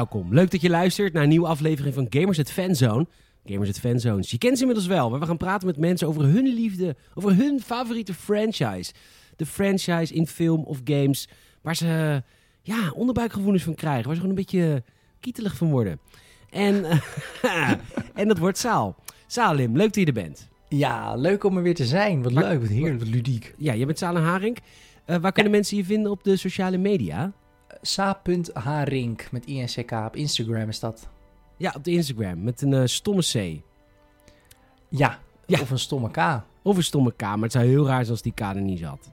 Welkom. Leuk dat je luistert naar een nieuwe aflevering van Gamers at Fanzone. Gamers at Fanzones. Je kent ze inmiddels wel, maar we gaan praten met mensen over hun liefde, over hun favoriete franchise. De franchise in film of games waar ze ja, onderbuikgevoelens van krijgen, waar ze gewoon een beetje kietelig van worden. En, en dat wordt Saal. Salim, leuk dat je er bent. Ja, leuk om er weer te zijn. Wat Maar- leuk, wat heerlijk, wat ludiek. Ja, je bent Salem Haring. Eh, waar kunnen mensen je vinden op de sociale media? Sa.Harink met INCK op Instagram is dat. Ja, op de Instagram met een eh, stomme C. Ja, Ja. of een stomme K. Of een stomme K, maar het zou heel raar zijn als die K er niet zat.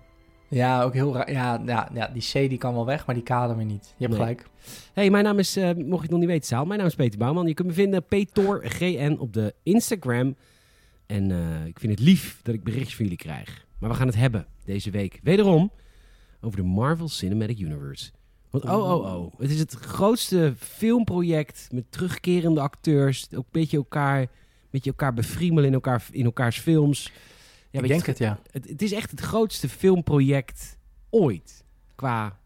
Ja, ook heel raar. Ja, ja, ja, die C die kan wel weg, maar die K dan weer niet. Je hebt Nee. gelijk. Hey, mijn naam is, eh, mocht je het nog niet weten, Saal. Mijn naam is Peter Bouwman. Je kunt me vinden PTORGN op de Instagram. En eh, ik vind het lief dat ik berichtjes van jullie krijg. Maar we gaan het hebben deze week wederom over de Marvel Cinematic Universe. Want oh, oh, oh. Het is het grootste filmproject met terugkerende acteurs. Ook een beetje elkaar, een beetje elkaar befriemelen in, elkaar, in elkaars films. Ja, ik denk je, het, ja. het, het is echt het grootste filmproject ooit. Qua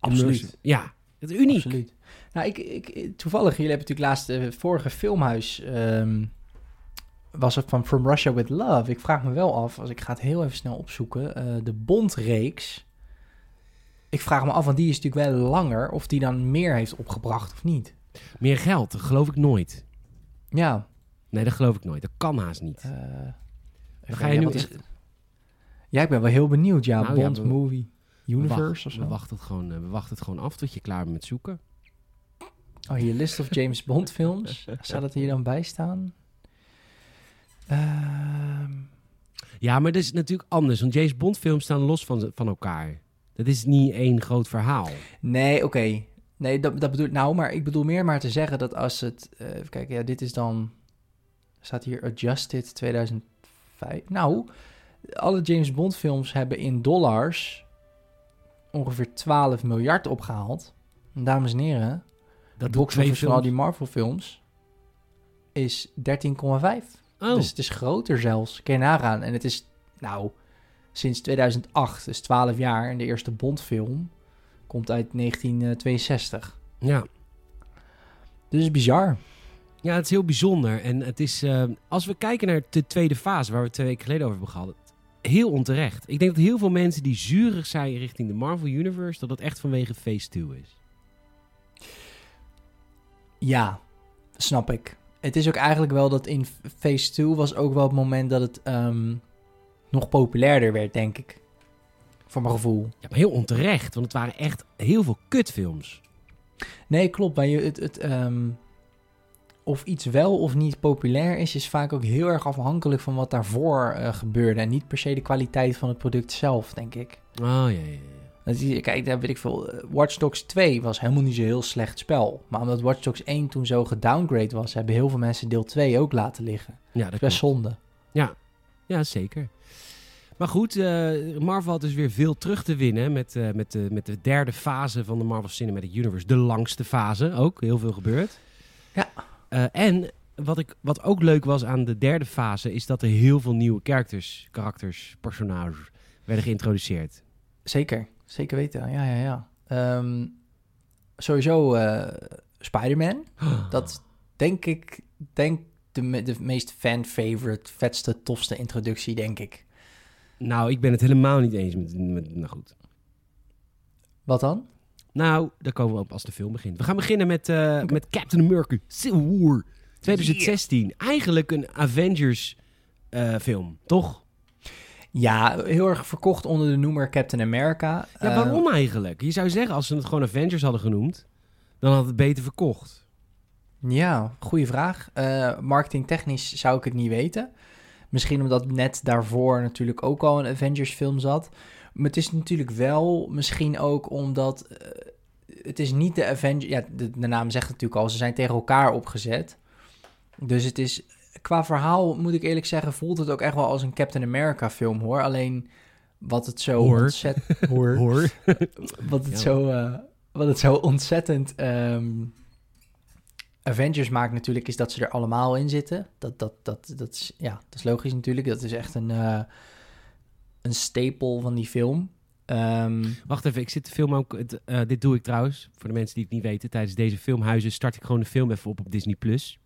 Absoluut. immersie. Ja, het is uniek. Absoluut. Nou, ik, ik, toevallig, jullie hebben natuurlijk laatst de vorige filmhuis... ehm, was het van From Russia With Love. Ik vraag me wel af, als ik ga het heel even snel opzoeken... eh, de Bondreeks. Ik vraag me af, want die is natuurlijk wel langer... of die dan meer heeft opgebracht of niet. Meer geld, dat geloof ik nooit. Ja, Nee, dat geloof ik nooit. Dat kan haast niet. Eh, Dan ga je nu Ja, ik ben wel heel benieuwd. Ja, Nou ja, Bond we- Movie Universe we, wacht- of zo. we wachten, het gewoon, eh, we wachten het gewoon af tot je klaar bent met zoeken. Oh, hier List of James Bond films. Zou dat hier dan bij staan? Ehm, Ja, maar dat is natuurlijk anders. Want James Bond films staan los van, van elkaar. Dat is niet één groot verhaal. nee, oké. Nee, dat, dat bedoel ik nou, maar ik bedoel meer maar te zeggen dat als het... eh, even kijken, ja, dit is dan... Staat hier Adjusted 2005. Nou, alle James Bond films hebben in dollars ongeveer 12 miljard opgehaald. En dames en heren, Dat box office van al die Marvel films is 13,5. Oh, Dus het is groter zelfs. Kun je nagaan. En het is, nou, sinds 2008, dus 12 jaar. En de eerste Bond-film komt uit 1962. ja. Dus het is bizar. ja, het is heel bijzonder. En het is, eh, als we kijken naar de tweede fase, waar we twee weken geleden over hebben gehad, heel onterecht. Ik denk dat heel veel mensen die zurig zijn richting de Marvel Universe, dat dat echt vanwege Phase 2 is. Ja, snap ik. Het is ook eigenlijk wel dat in Phase 2 was ook wel het moment dat het ehm, nog populairder werd, denk ik. Voor mijn gevoel. Ja, maar heel onterecht, want het waren echt heel veel kutfilms. Nee, klopt. Maar je, het, het, ehm, of iets wel of niet populair is, is vaak ook heel erg afhankelijk van wat daarvoor eh, gebeurde. En niet per se de kwaliteit van het product zelf, denk ik. Oh, ja, ja, ja. Kijk, daar weet ik veel. eh, Watch Dogs 2 was helemaal niet zo heel slecht spel. Maar omdat Watch Dogs 1 toen zo gedowngrade was, hebben heel veel mensen deel 2 ook laten liggen. Ja, Dat is best klopt. zonde. Ja, zeker. Maar goed, eh, Marvel had dus weer veel terug te winnen met, eh, met, de, met de derde fase van de Marvel Cinematic Universe. De langste fase ook, heel veel gebeurd. Ja. Eh, en wat, ik, wat ook leuk was aan de derde fase, is dat er heel veel nieuwe characters, karakters, personages werden geïntroduceerd. Zeker, zeker weten. Ja, ja, ja. Ehm, sowieso Spider-Man. Dat denk ik, denk de, me- de meest fan-favorite, vetste, tofste introductie, denk ik. Nou, ik ben het helemaal niet eens met, met nou goed. Wat dan? Nou, daar komen we op als de film begint. We gaan beginnen met, eh, met Captain America Civil War 2016. Eigenlijk een Avengers eh, film, toch? Ja, heel erg verkocht onder de noemer Captain America. Ja, Eh, waarom eigenlijk? Je zou zeggen, als ze het gewoon Avengers hadden genoemd, dan had het beter verkocht. Ja, goede vraag. Marketingtechnisch zou ik het niet weten. Misschien omdat net daarvoor natuurlijk ook al een Avengers film zat. Maar het is natuurlijk wel misschien ook omdat... eh, het is niet de Avengers... Ja, de, de naam zegt het natuurlijk al. Ze zijn tegen elkaar opgezet. Dus het is... Qua verhaal, moet ik eerlijk zeggen, voelt het ook echt wel als een Captain America film, hoor. Alleen wat het zo ontzettend... Hoor. Hoor. Wat het, Ja. zo, eh, wat het zo ontzettend ehm, Avengers maakt natuurlijk, is dat ze er allemaal in zitten. Dat, dat, dat, dat, is, ja, dat is logisch natuurlijk. Dat is echt een, eh, een stapel van die film. Ehm, Wacht even, ik zit de film ook. eh, dit doe ik trouwens, voor de mensen die het niet weten. Tijdens deze filmhuizen start ik gewoon de film even op op Disney Plus.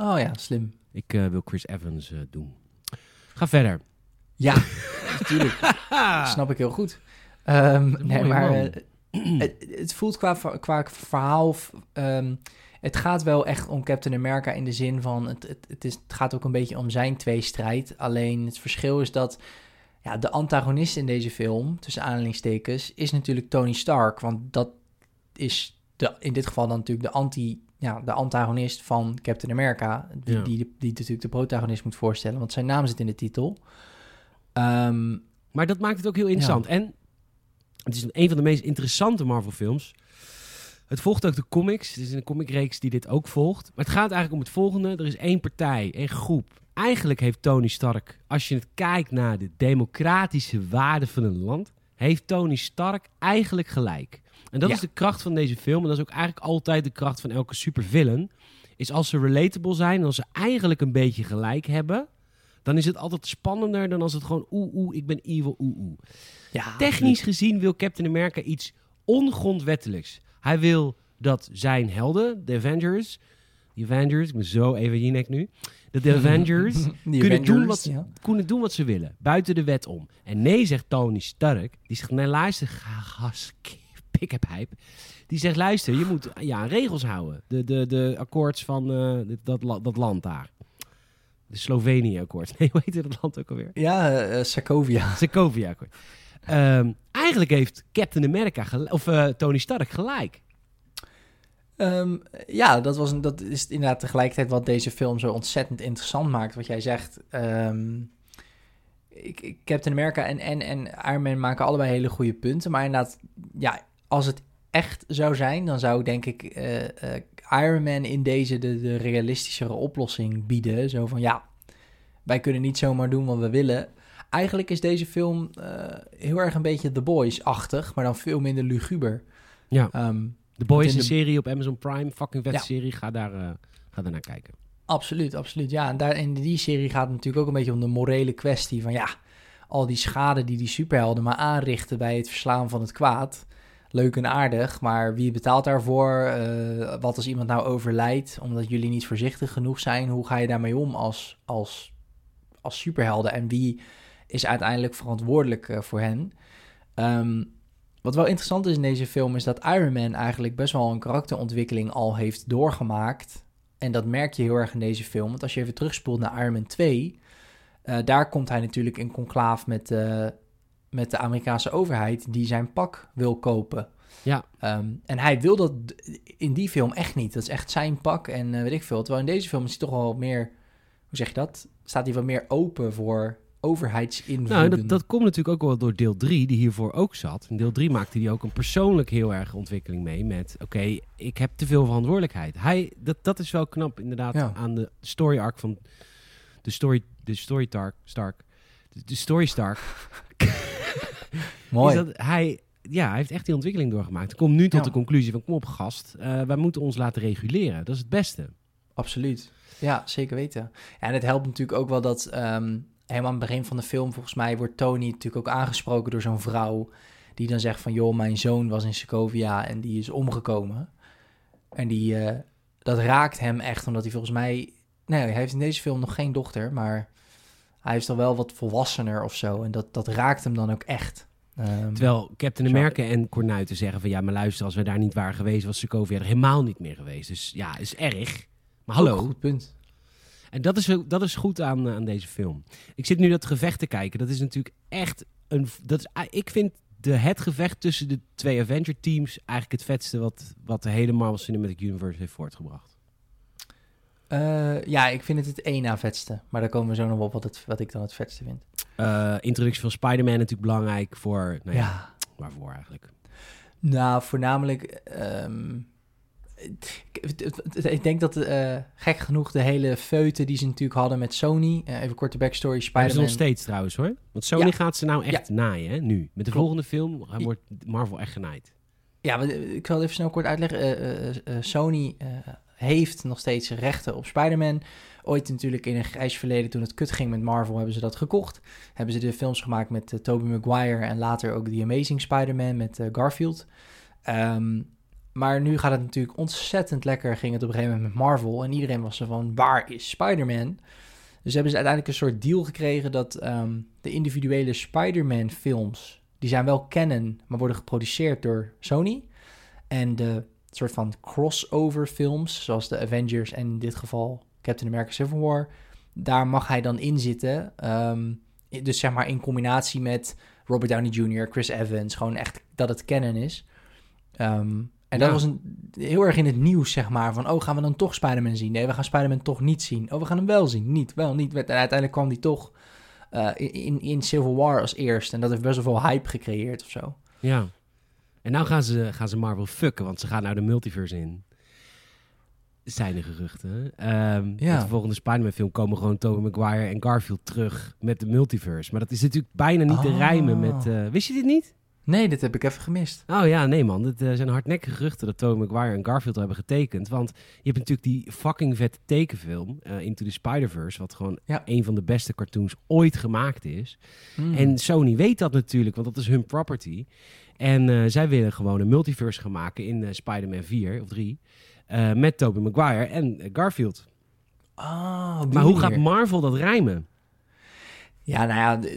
oh ja, slim. Ik eh, wil Chris Evans doen. Ga verder. Ja, natuurlijk. Snap ik heel goed. Ehm, nee, maar het, het voelt qua, qua verhaal... ehm, het gaat wel echt om Captain America in de zin van... Het, het, het, is, het gaat ook een beetje om zijn tweestrijd. Alleen het verschil is dat... Ja, de antagonist in deze film, tussen aanhalingstekens... is natuurlijk Tony Stark. Want dat is de, in dit geval dan natuurlijk de, anti, ja, de antagonist van Captain America... Die, Ja. die, die, natuurlijk de protagonist moet voorstellen. Want zijn naam zit in de titel. Ehm, Maar dat maakt het ook heel interessant. En het is een van de meest interessante Marvel-films. Het volgt ook de comics. Het is een comicreeks die dit ook volgt. Maar het gaat eigenlijk om het volgende. Er is één partij, één groep. Eigenlijk heeft Tony Stark, als je het kijkt naar de democratische waarden van een land, heeft Tony Stark eigenlijk gelijk. En dat Ja. is de kracht van deze film. En dat is ook eigenlijk altijd de kracht van elke supervillain. Is als ze relatable zijn en als ze eigenlijk een beetje gelijk hebben, dan is het altijd spannender dan als het gewoon oeh oeh, ik ben evil oeh oeh. ja, Technisch gezien wil Captain America iets ongrondwettelijks. Hij wil dat zijn helden, de Avengers, de Avengers, ik ben zo even Jinek nu, dat de Avengers Die kunnen doen wat ja. kunnen doen wat ze willen, buiten de wet om. En nee, zegt Tony Stark, die zegt, nee luister, ga- gas, pick-up hype. Die zegt, luister, je moet ja, regels houden. De, de, de akkoords van eh, dat, dat land daar. De Slovenië-akkoord. Nee, hoe heet dat land ook alweer? Ja, eh, Sokovia. Sokovia Ehm, eigenlijk heeft Captain America, of eh, Tony Stark, gelijk. Ehm, ja, dat, was een, dat is inderdaad tegelijkertijd wat deze film zo ontzettend interessant maakt. Wat jij zegt. Ehm, ik, ik- Captain America en, en, en Iron Man maken allebei hele goede punten. Maar inderdaad, ja, als het echt zou zijn, dan zou denk ik eh, Iron Man in deze de, de realistischere oplossing bieden. Zo van ja, wij kunnen niet zomaar doen wat we willen. Eigenlijk is deze film eh, heel erg een beetje The Boys-achtig, maar dan veel minder luguber. Ja. Ehm, The Boys, in een de- serie op Amazon Prime, fucking Ja. serie. Ga daar, eh, ga daar naar kijken. Absoluut, absoluut. Ja, en daar, in die serie gaat het natuurlijk ook een beetje om de morele kwestie van ja, al die schade die die superhelden maar aanrichten bij het verslaan van het kwaad. Leuk en aardig, maar wie betaalt daarvoor? Eh, wat als iemand nou overlijdt omdat jullie niet voorzichtig genoeg zijn? Hoe ga je daarmee om als, als, als superhelden? En wie is uiteindelijk verantwoordelijk eh, voor hen? Ehm, wat wel interessant is in deze film is dat Iron Man eigenlijk best wel een karakterontwikkeling al heeft doorgemaakt. En dat merk je heel erg in deze film. Want als je even terugspoelt naar Iron Man 2, eh, daar komt hij natuurlijk in conclaaf met, eh, met de Amerikaanse overheid die zijn pak wil kopen. Ja. Ehm, en hij wil dat in die film echt niet. Dat is echt zijn pak en weet ik veel. Terwijl in deze film is hij toch wel meer, hoe zeg je dat? Staat hij wat meer open voor overheidsinvloeden. Nou, dat, dat komt natuurlijk ook wel door deel 3, die hiervoor ook zat. In deel 3 maakte hij ook een persoonlijk heel erg ontwikkeling mee met... Oké, ik heb te veel verantwoordelijkheid. Hij, dat, dat is wel knap inderdaad Ja. aan de story arc van... De story, de story Stark, Stark. De, de story Stark. Mooi. Is dat hij, ja, hij heeft echt die ontwikkeling doorgemaakt. Hij komt nu tot Ja. de conclusie van... Kom op gast, eh, wij moeten ons laten reguleren. Dat is het beste. Absoluut. Ja, zeker weten. Ja, en het helpt natuurlijk ook wel dat ehm, helemaal aan het begin van de film, volgens mij, wordt Tony natuurlijk ook aangesproken door zo'n vrouw. Die dan zegt van, joh, mijn zoon was in Sokovia en die is omgekomen. En die, eh, dat raakt hem echt, omdat hij volgens mij... Nee, hij heeft in deze film nog geen dochter, maar hij is al wel wat volwassener of zo. En dat, dat raakt hem dan ook echt. Ehm, Terwijl Captain Zo. America en Cornuiten zeggen van... Ja, maar luister, als we daar niet waren geweest... was Sokovia er helemaal niet meer geweest. Dus ja, is erg. Maar hallo. Goed punt. En dat is, dat is goed aan, eh, aan deze film. Ik zit nu dat gevecht te kijken. Dat is natuurlijk echt een... Dat is, ik vind de, het gevecht tussen de twee Avenger-teams... eigenlijk het vetste wat, wat de hele Marvel Cinematic Universe heeft voortgebracht. Eh, ja, ik vind het het één na vetste. Maar daar komen we zo nog op wat, het, wat ik dan het vetste vind. Eh, introductie van Spider-Man natuurlijk belangrijk voor... Nou ja, ja. waarvoor eigenlijk? Nou, voornamelijk. ehm, ik, het- ik denk dat eh, gek genoeg de hele feute die ze natuurlijk hadden met Sony. eh, even korte backstory: Maar ze Spider-Man. nog steeds trouwens hoor. Want Sony Ja. gaat ze nou echt naaien, hè, nu. Met de Klopt. volgende film eh, wordt Marvel echt genaaid. Ja, maar, eh, ik zal het even snel kort uitleggen. Eh, eh, eh, Sony eh, heeft nog steeds rechten op Spider-Man. Ooit natuurlijk in een grijs verleden, toen het kut ging met Marvel, hebben ze dat gekocht. Hebben ze de films gemaakt met Tobey Maguire en later ook The Amazing Spider-Man met Garfield. Um, maar nu gaat het natuurlijk ontzettend lekker, ging het op een gegeven moment met Marvel. En iedereen was er van, waar is Spider-Man? Dus hebben ze uiteindelijk een soort deal gekregen dat um, de individuele Spider-Man films, die zijn wel canon, maar worden geproduceerd door Sony. En de soort van crossover films, zoals de Avengers en in dit geval Captain America Civil War, daar mag hij dan in zitten. Um, dus zeg maar in combinatie met Robert Downey Jr., Chris Evans, gewoon echt dat het canon is. Um, en dat was een, heel erg in het nieuws, zeg maar. Van, oh, gaan we dan toch Spider-Man zien? Nee, we gaan Spider-Man toch niet zien. Oh, we gaan hem wel zien. Niet, wel, niet. En uiteindelijk kwam die toch uh, in, in Civil War als eerst. En dat heeft best wel veel hype gecreëerd of zo. Ja. En nou gaan ze, gaan ze Marvel fucken, want ze gaan nou de multiverse in. Zijn de geruchten. Um, ja. de volgende Spider-Man film komen gewoon Tobey Maguire en Garfield terug met de multiverse. Maar dat is natuurlijk bijna niet te rijmen met... Uh, wist je dit niet? Nee, dit heb ik even gemist. Oh ja, nee man. Het uh, zijn hardnekkige geruchten dat Tobey Maguire en Garfield hebben getekend. Want je hebt natuurlijk die fucking vette tekenfilm, uh, Into the Spider-Verse, wat gewoon ja. een van de beste cartoons ooit gemaakt is. Mm. En Sony weet dat natuurlijk, want dat is hun property. En uh, zij willen gewoon een multiverse gaan maken in Spider-Man 4 of 3. met Tobey Maguire en Garfield. Oh, maar hoe gaat Marvel dat rijmen? Ja, nou ja,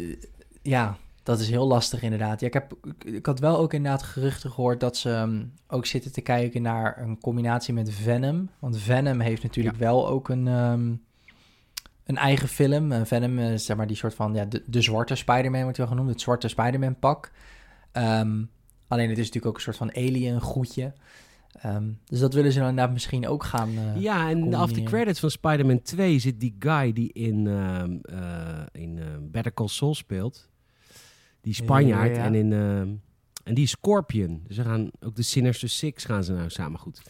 ja, dat is heel lastig inderdaad. Ja, ik, heb, ik had wel ook inderdaad geruchten gehoord dat ze um, ook zitten te kijken naar een combinatie met Venom. Want Venom heeft natuurlijk wel ook een, um, een eigen film. Uh, Venom is zeg maar die soort van, ja, de, de zwarte Spider-Man wordt wel genoemd. Het zwarte Spider-Man pak. Um, alleen het is natuurlijk ook een soort van alien goedje. Um, dus dat willen ze dan inderdaad misschien ook gaan uh, Ja, en af de credits van Spider-Man 2 zit die guy die in, uh, in Better Call Saul speelt die Spanjaard. En, in, uh, en die Scorpion. Dus ze gaan ook de Sinister Six gaan ze nou samen goed.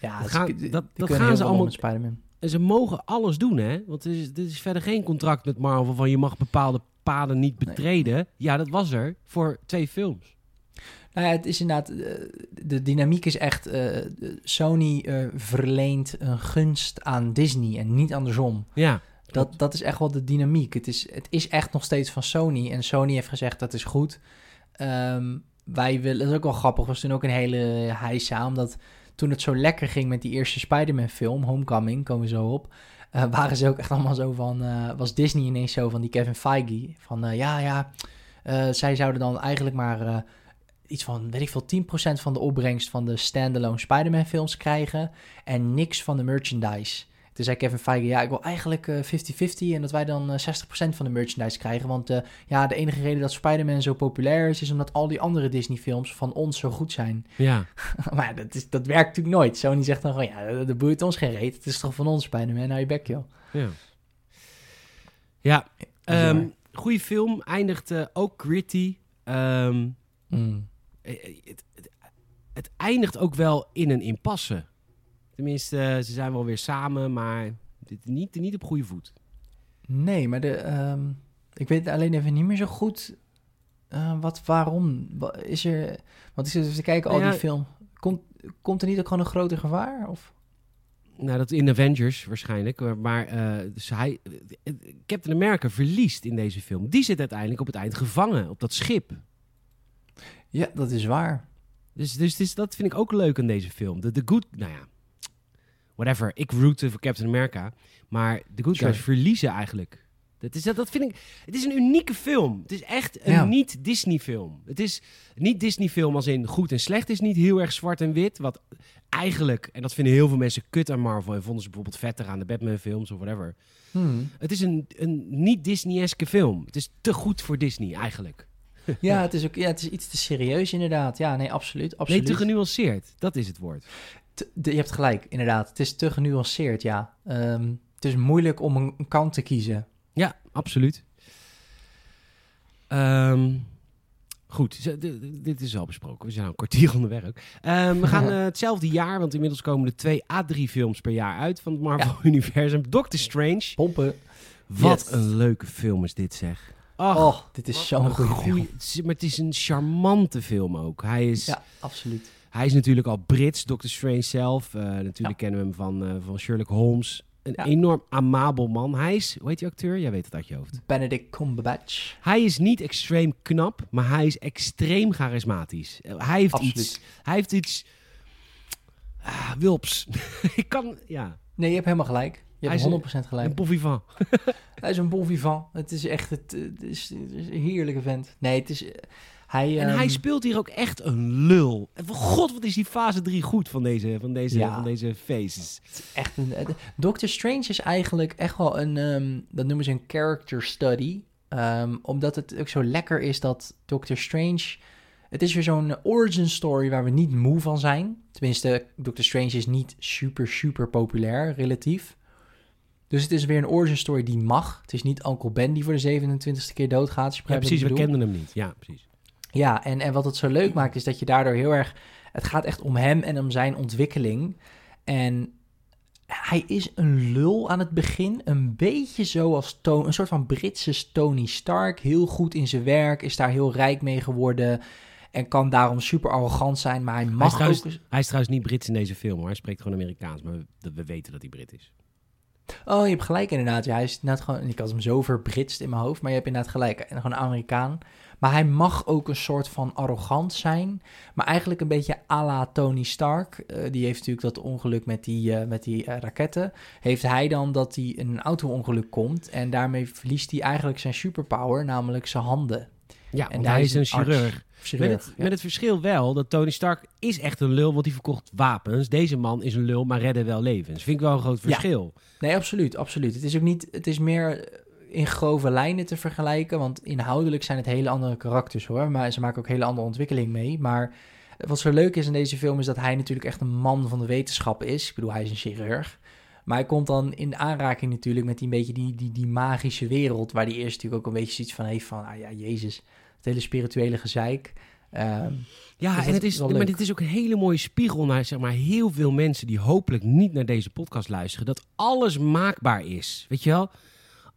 Ja, dat, gaan, dat, dat gaan ze allemaal. Spider-Man. En ze mogen alles doen, hè? Want er is, er is verder geen contract met Marvel van je mag bepaalde paden niet betreden. Ja, dat was er voor twee films. Nou ja, het is inderdaad, eh, de dynamiek is echt, uh, Sony uh, verleent een gunst aan Disney en niet andersom. Ja. Dat, dat is echt wel de dynamiek. Het is, het is echt nog steeds van Sony. En Sony heeft gezegd dat is goed. Um, wij willen, dat is ook wel grappig, was toen ook een hele heisa, omdat toen het zo lekker ging met die eerste Spider-Man film, Homecoming, komen we zo op, uh, waren ze ook echt allemaal zo van, uh, was Disney ineens zo van die Kevin Feige, van uh, ja, ja, zij zouden dan eigenlijk maar iets van, weet ik veel, 10% van de opbrengst van de standalone Spider-Man films krijgen en niks van de merchandise. Toen zei Kevin Feige, ja, ik wil eigenlijk 50-50 uh, en dat wij dan uh, 60% van de merchandise krijgen. Want uh, ja, de enige reden dat Spider-Man zo populair is, is omdat al die andere Disney-films van ons zo goed zijn. Ja. maar dat, is, dat werkt natuurlijk nooit. Sony zegt dan gewoon, ja, dat boeit ons geen reet. Het is toch van ons Spider-Man, nou je bek, joh. Ja. Ja, um, goede film. Eindigt uh, ook gritty. Um, mm. het, het, het eindigt ook wel in een impasse. Tenminste, uh, ze zijn wel weer samen, maar dit, niet, niet op goede voet. Nee, maar de, um, ik weet alleen even niet meer zo goed uh, wat, waarom. Is er, want ik zit even te kijken, nou al die film. Komt, komt er niet ook gewoon een groter gevaar? Of? Nou, dat in Avengers waarschijnlijk. Maar uh, dus hij, Captain America verliest in deze film. Die zit uiteindelijk op het eind gevangen op dat schip. Ja, dat is waar. Dus, dus, dus dat vind ik ook leuk aan deze film. De, de good, nou ja, whatever. Ik rootte voor Captain America. Maar de good guys verliezen eigenlijk. Dat, is, dat, dat vind ik... Het is een unieke film. Het is echt een niet-Disney-film. Het is niet Disney-film als in goed en slecht is niet heel erg zwart en wit. Wat eigenlijk, en dat vinden heel veel mensen kut aan Marvel... en vonden ze bijvoorbeeld vetter aan de Batman-films of whatever. Hmm. Het is een, een niet-Disney-eske film. Het is te goed voor Disney eigenlijk. Ja, het is ook ja, het is iets te serieus inderdaad. Ja, nee, absoluut. absoluut. Nee, te genuanceerd. Dat is het woord je hebt gelijk, inderdaad. Het is te genuanceerd, ja. Um, het is moeilijk om een, kant te kiezen. Ja, absoluut. Um, goed, dit is al besproken. We zijn al een kwartier onderweg. Um, we gaan uh, hetzelfde jaar, want inmiddels komen er twee à drie films per jaar uit van het Marvel-universum. Doctor Strange. Pompen. Wat een leuke film is dit, zeg. Ach, oh, dit is zo'n goede film. Maar het is een charmante film ook. Hij is... Ja, absoluut Hij is natuurlijk al Brits, Dr. Strange zelf. Eh, natuurlijk Ja. kennen we hem van, eh, van Sherlock Holmes. Een Ja. enorm amabel man. Hij is, hoe heet die acteur? Jij weet het uit je hoofd. Benedict Cumberbatch. Hij is niet extreem knap, maar hij is extreem charismatisch. Eh, Hij heeft Absoluut. iets. Hij heeft iets. Ah, Wilps. Ik kan. Ja. Nee, je hebt helemaal gelijk. Je Hij hebt is 100% gelijk. Een bon vivant. Hij is een bon vivant. Het is echt het, het, is, het is een heerlijke vent. Nee, het is... eh, Hij, En ehm, hij speelt hier ook echt een lul. En voor god, wat is die fase 3 goed van deze, van deze, Ja. van deze faces. echt een... Doctor Strange is eigenlijk echt wel een... ehm, dat noemen ze een character study. Ehm, omdat het ook zo lekker is dat Doctor Strange... Het is weer zo'n origin story waar we niet moe van zijn. Tenminste, Doctor Strange is niet super, super populair, relatief. Dus het is weer een origin story die mag. Het is niet Uncle Ben die voor de 27e keer doodgaat. Ja, precies, we kenden hem niet. Ja, precies. Ja, en, en wat het zo leuk maakt is dat je daardoor heel erg... Het gaat echt om hem en om zijn ontwikkeling. En hij is een lul aan het begin. Een beetje zoals To- een soort van Britse Tony Stark. Heel goed in zijn werk, is daar heel rijk mee geworden... En kan daarom super arrogant zijn, maar hij Hij is, mag trouwens, ook... hij is trouwens niet Brits in deze film hoor. Hij spreekt gewoon Amerikaans, maar we, we weten dat hij Brit is. Oh, je hebt gelijk inderdaad. Ja, hij is net gewoon... Ik had hem zo verbritst in mijn hoofd, maar je hebt inderdaad gelijk. En gewoon Amerikaan. Maar hij mag ook een soort van arrogant zijn. Maar eigenlijk een beetje à la Tony Stark. Eh, die heeft natuurlijk dat ongeluk met die, eh, met die eh, raketten. Heeft hij dan dat hij in een auto-ongeluk komt. En daarmee verliest hij eigenlijk zijn superpower, namelijk zijn handen. Ja, En hij is een chirurg. Chirurg, Met het, ja. met het verschil wel dat Tony Stark is echt een lul, want hij verkocht wapens. Deze man is een lul, maar redde wel levens. Vind ik wel een groot Ja. verschil. Nee, absoluut, absoluut. Het is ook niet, het is meer in grove lijnen te vergelijken, want inhoudelijk zijn het hele andere karakters hoor, maar ze maken ook hele andere ontwikkeling mee. Maar wat zo leuk is in deze film is dat hij natuurlijk echt een man van de wetenschap is. Ik bedoel, hij is een chirurg. Maar hij komt dan in aanraking natuurlijk met die een beetje die, die, die magische wereld, waar hij eerst natuurlijk ook een beetje zoiets van heeft van, ah ja, Jezus, het hele spirituele gezeik. Ehm, Ja, Dus en het is maar dit is ook een hele mooie spiegel naar zeg maar, heel veel mensen die hopelijk niet naar deze podcast luisteren. Dat alles maakbaar is. Weet je wel?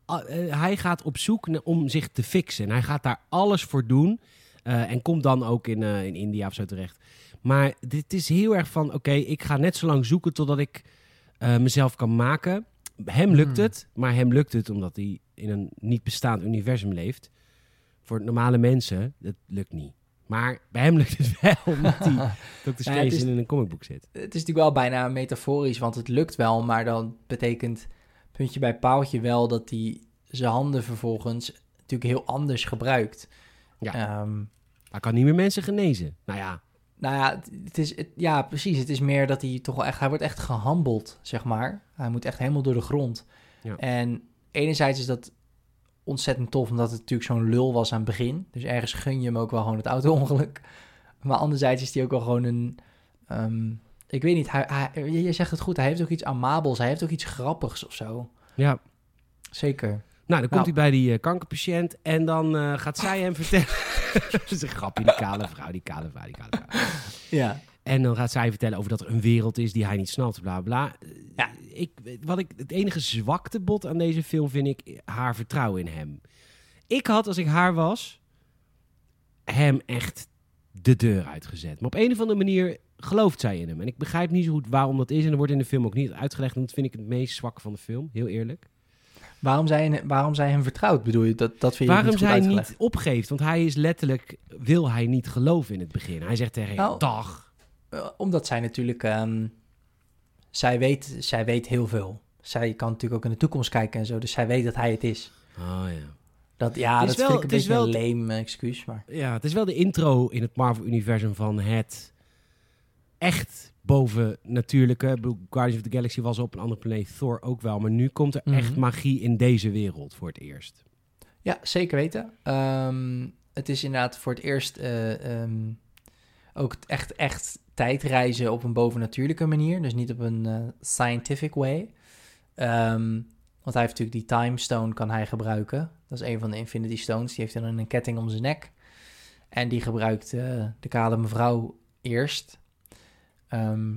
Eh, hij gaat op zoek om zich te fixen. En hij gaat daar alles voor doen. Eh, en komt dan ook in, eh, in India of zo terecht. Maar dit is heel erg van: oké, ik ga net zo lang zoeken totdat ik mezelf kan maken. Hem lukt Hmm. het, maar hem lukt het omdat hij in een niet bestaand universum leeft. Voor normale mensen, dat lukt niet. Maar bij hem lukt het wel, omdat hij Dr. Strange in een comicboek zit. het is natuurlijk wel bijna metaforisch, want het lukt wel, maar dan betekent puntje bij paaltje wel dat hij zijn handen vervolgens natuurlijk heel anders gebruikt. Ja. Ehm, Hij kan niet meer mensen genezen. Nou ja, nou ja, het, is, het- ja, precies. Het is meer dat hij toch wel echt, hij wordt echt gehambeld, zeg maar. Hij moet echt helemaal door de grond. Ja. En enerzijds is dat ontzettend tof, omdat het natuurlijk zo'n lul was aan het begin. Dus ergens gun je hem ook wel gewoon het auto-ongeluk. Maar anderzijds is hij ook wel gewoon een... ehm, ik weet niet, hij, hij, je zegt het goed, hij heeft ook iets amabels, hij heeft ook iets grappigs of zo. ja. Zeker. Nou, dan komt Nou. hij bij die eh, kankerpatiënt en dan eh, gaat zij hem vertellen... dat is een grapje, die kale vrouw, die kale vrouw, die kale vrouw. Ja. En dan gaat zij vertellen over dat er een wereld is die hij niet snapt, bla bla. Ja. Ik, wat ik, het enige zwaktebod aan deze film vind ik haar vertrouwen in hem. Ik had, als ik haar was, hem echt de deur uitgezet. Maar op een of andere manier gelooft zij in hem. En ik begrijp niet zo goed waarom dat is. En er wordt in de film ook niet uitgelegd. En dat vind ik het meest zwakke van de film, heel eerlijk. Waarom zij, waarom zij hem vertrouwt, bedoel je? Dat, dat vind je Waarom niet goed zij uitgelegd? niet opgeeft. Want hij is letterlijk, wil hij niet geloven in het begin. Hij zegt tegen haar, Nou, dag. Eh, omdat zij natuurlijk... ehm, zij, weet, zij weet heel veel. Zij kan natuurlijk ook in de toekomst kijken en zo. Dus zij weet dat hij het is. Oh ja. Dat, ja, dat wel- vind ik een beetje wel- een lame excuus. Maar Ja, het is wel de intro in het Marvel-universum van het echt bovennatuurlijke. Ik bedoel, Guardians of the Galaxy was op een andere planeet, Thor ook wel. Maar nu komt er Mhm. echt magie in deze wereld voor het eerst. ja, zeker weten. Ehm, het is inderdaad voor het eerst eh, ehm, ook echt, echt tijdreizen op een bovennatuurlijke manier. Dus niet op een eh, scientific way. Ehm, want hij heeft natuurlijk die time stone kan hij gebruiken. Dat is een van de Infinity Stones. Die heeft hij dan een ketting om zijn nek. En die gebruikt eh, de kale mevrouw eerst. Ehm,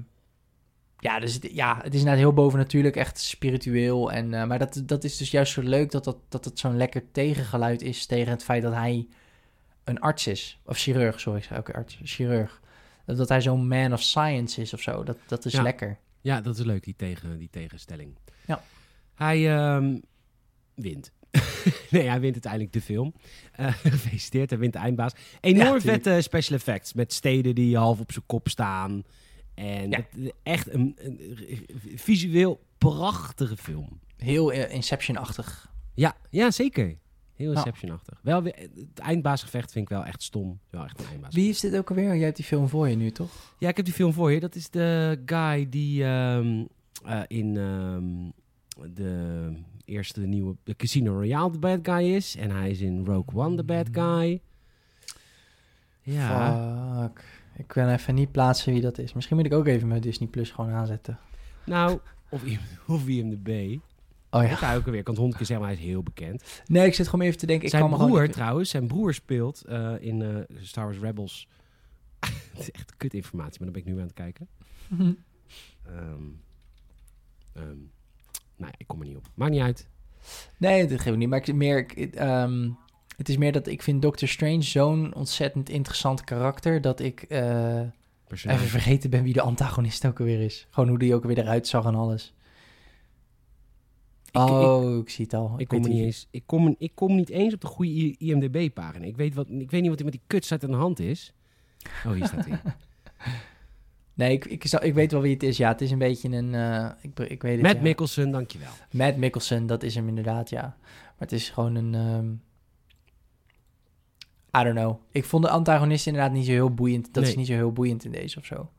ja, dus het, ja, het is inderdaad heel bovennatuurlijk, echt spiritueel. En, eh, maar dat, dat is dus juist zo leuk dat, dat, dat het zo'n lekker tegengeluid is tegen het feit dat hij een arts is. Of chirurg, sorry, ik zei ook arts, chirurg. Dat, dat hij zo'n man of science is of zo. Dat, dat is Ja. lekker. Ja, dat is leuk, die, tegen, die tegenstelling. Ja. Hij ehm, wint. nee, hij wint uiteindelijk de film. Eh, Gefeliciteerd, hij wint de eindbaas. Enorm Ja, vette special effects. Met steden die half op zijn kop staan. En Ja. het- echt een, een visueel prachtige film. Heel eh, Inception-achtig. Ja, ja zeker. Heel Ja. Inception-achtig. Wel, weer- het eindbaasgevecht vind ik wel echt stom. Wel echt een. Wie is dit ook alweer? Jij hebt die film voor je nu, toch? Ja, ik heb die film voor je. Dat is de guy die ehm, eh, in ehm, de eerste nieuwe de Casino Royale de bad guy is. En hij is in Rogue One de bad guy. Ja, Fuck. Ik kan even niet plaatsen wie dat is. Misschien moet ik ook even mijn Disney Plus gewoon aanzetten. nou, of, of IMDb. Oh Ja. ja. ga ook. Ik kan het honderd keer zeggen, maar hij is heel bekend. Nee, ik zit gewoon even te denken. Ik zijn kan broer niet- trouwens, zijn broer speelt eh, in eh, Star Wars Rebels. het is echt kut informatie, maar dan ben ik nu aan het kijken. Ehm, ehm, nou ja, ik kom er niet op. Maakt niet uit. Nee, dat geeft niet. Maar ik, meer, ik, ehm, het is meer dat ik vind Doctor Strange zo'n ontzettend interessant karakter... dat ik eh, even vergeten ben wie de antagonist ook alweer is. Gewoon hoe die ook alweer eruit zag en alles. Ik- oh, ik, zie het al. Ik kom, weet niet eens, ik, kom, ik kom niet eens op de goede IMDb-pagina. Ik weet, wat, ik weet niet wat er met die kutsite aan de hand is. Oh, hier staat hij. Nee, ik, ik, zou- ik weet wel wie het is. Ja, het is een beetje een... eh, ik, ik weet het, Matt ja. Mikkelsen, dankjewel. Matt Mikkelsen, dat is hem inderdaad, ja. Maar het is gewoon een... ehm, I don't know. Ik vond de antagonist inderdaad niet zo heel boeiend. Dat is niet zo heel boeiend in deze of zo.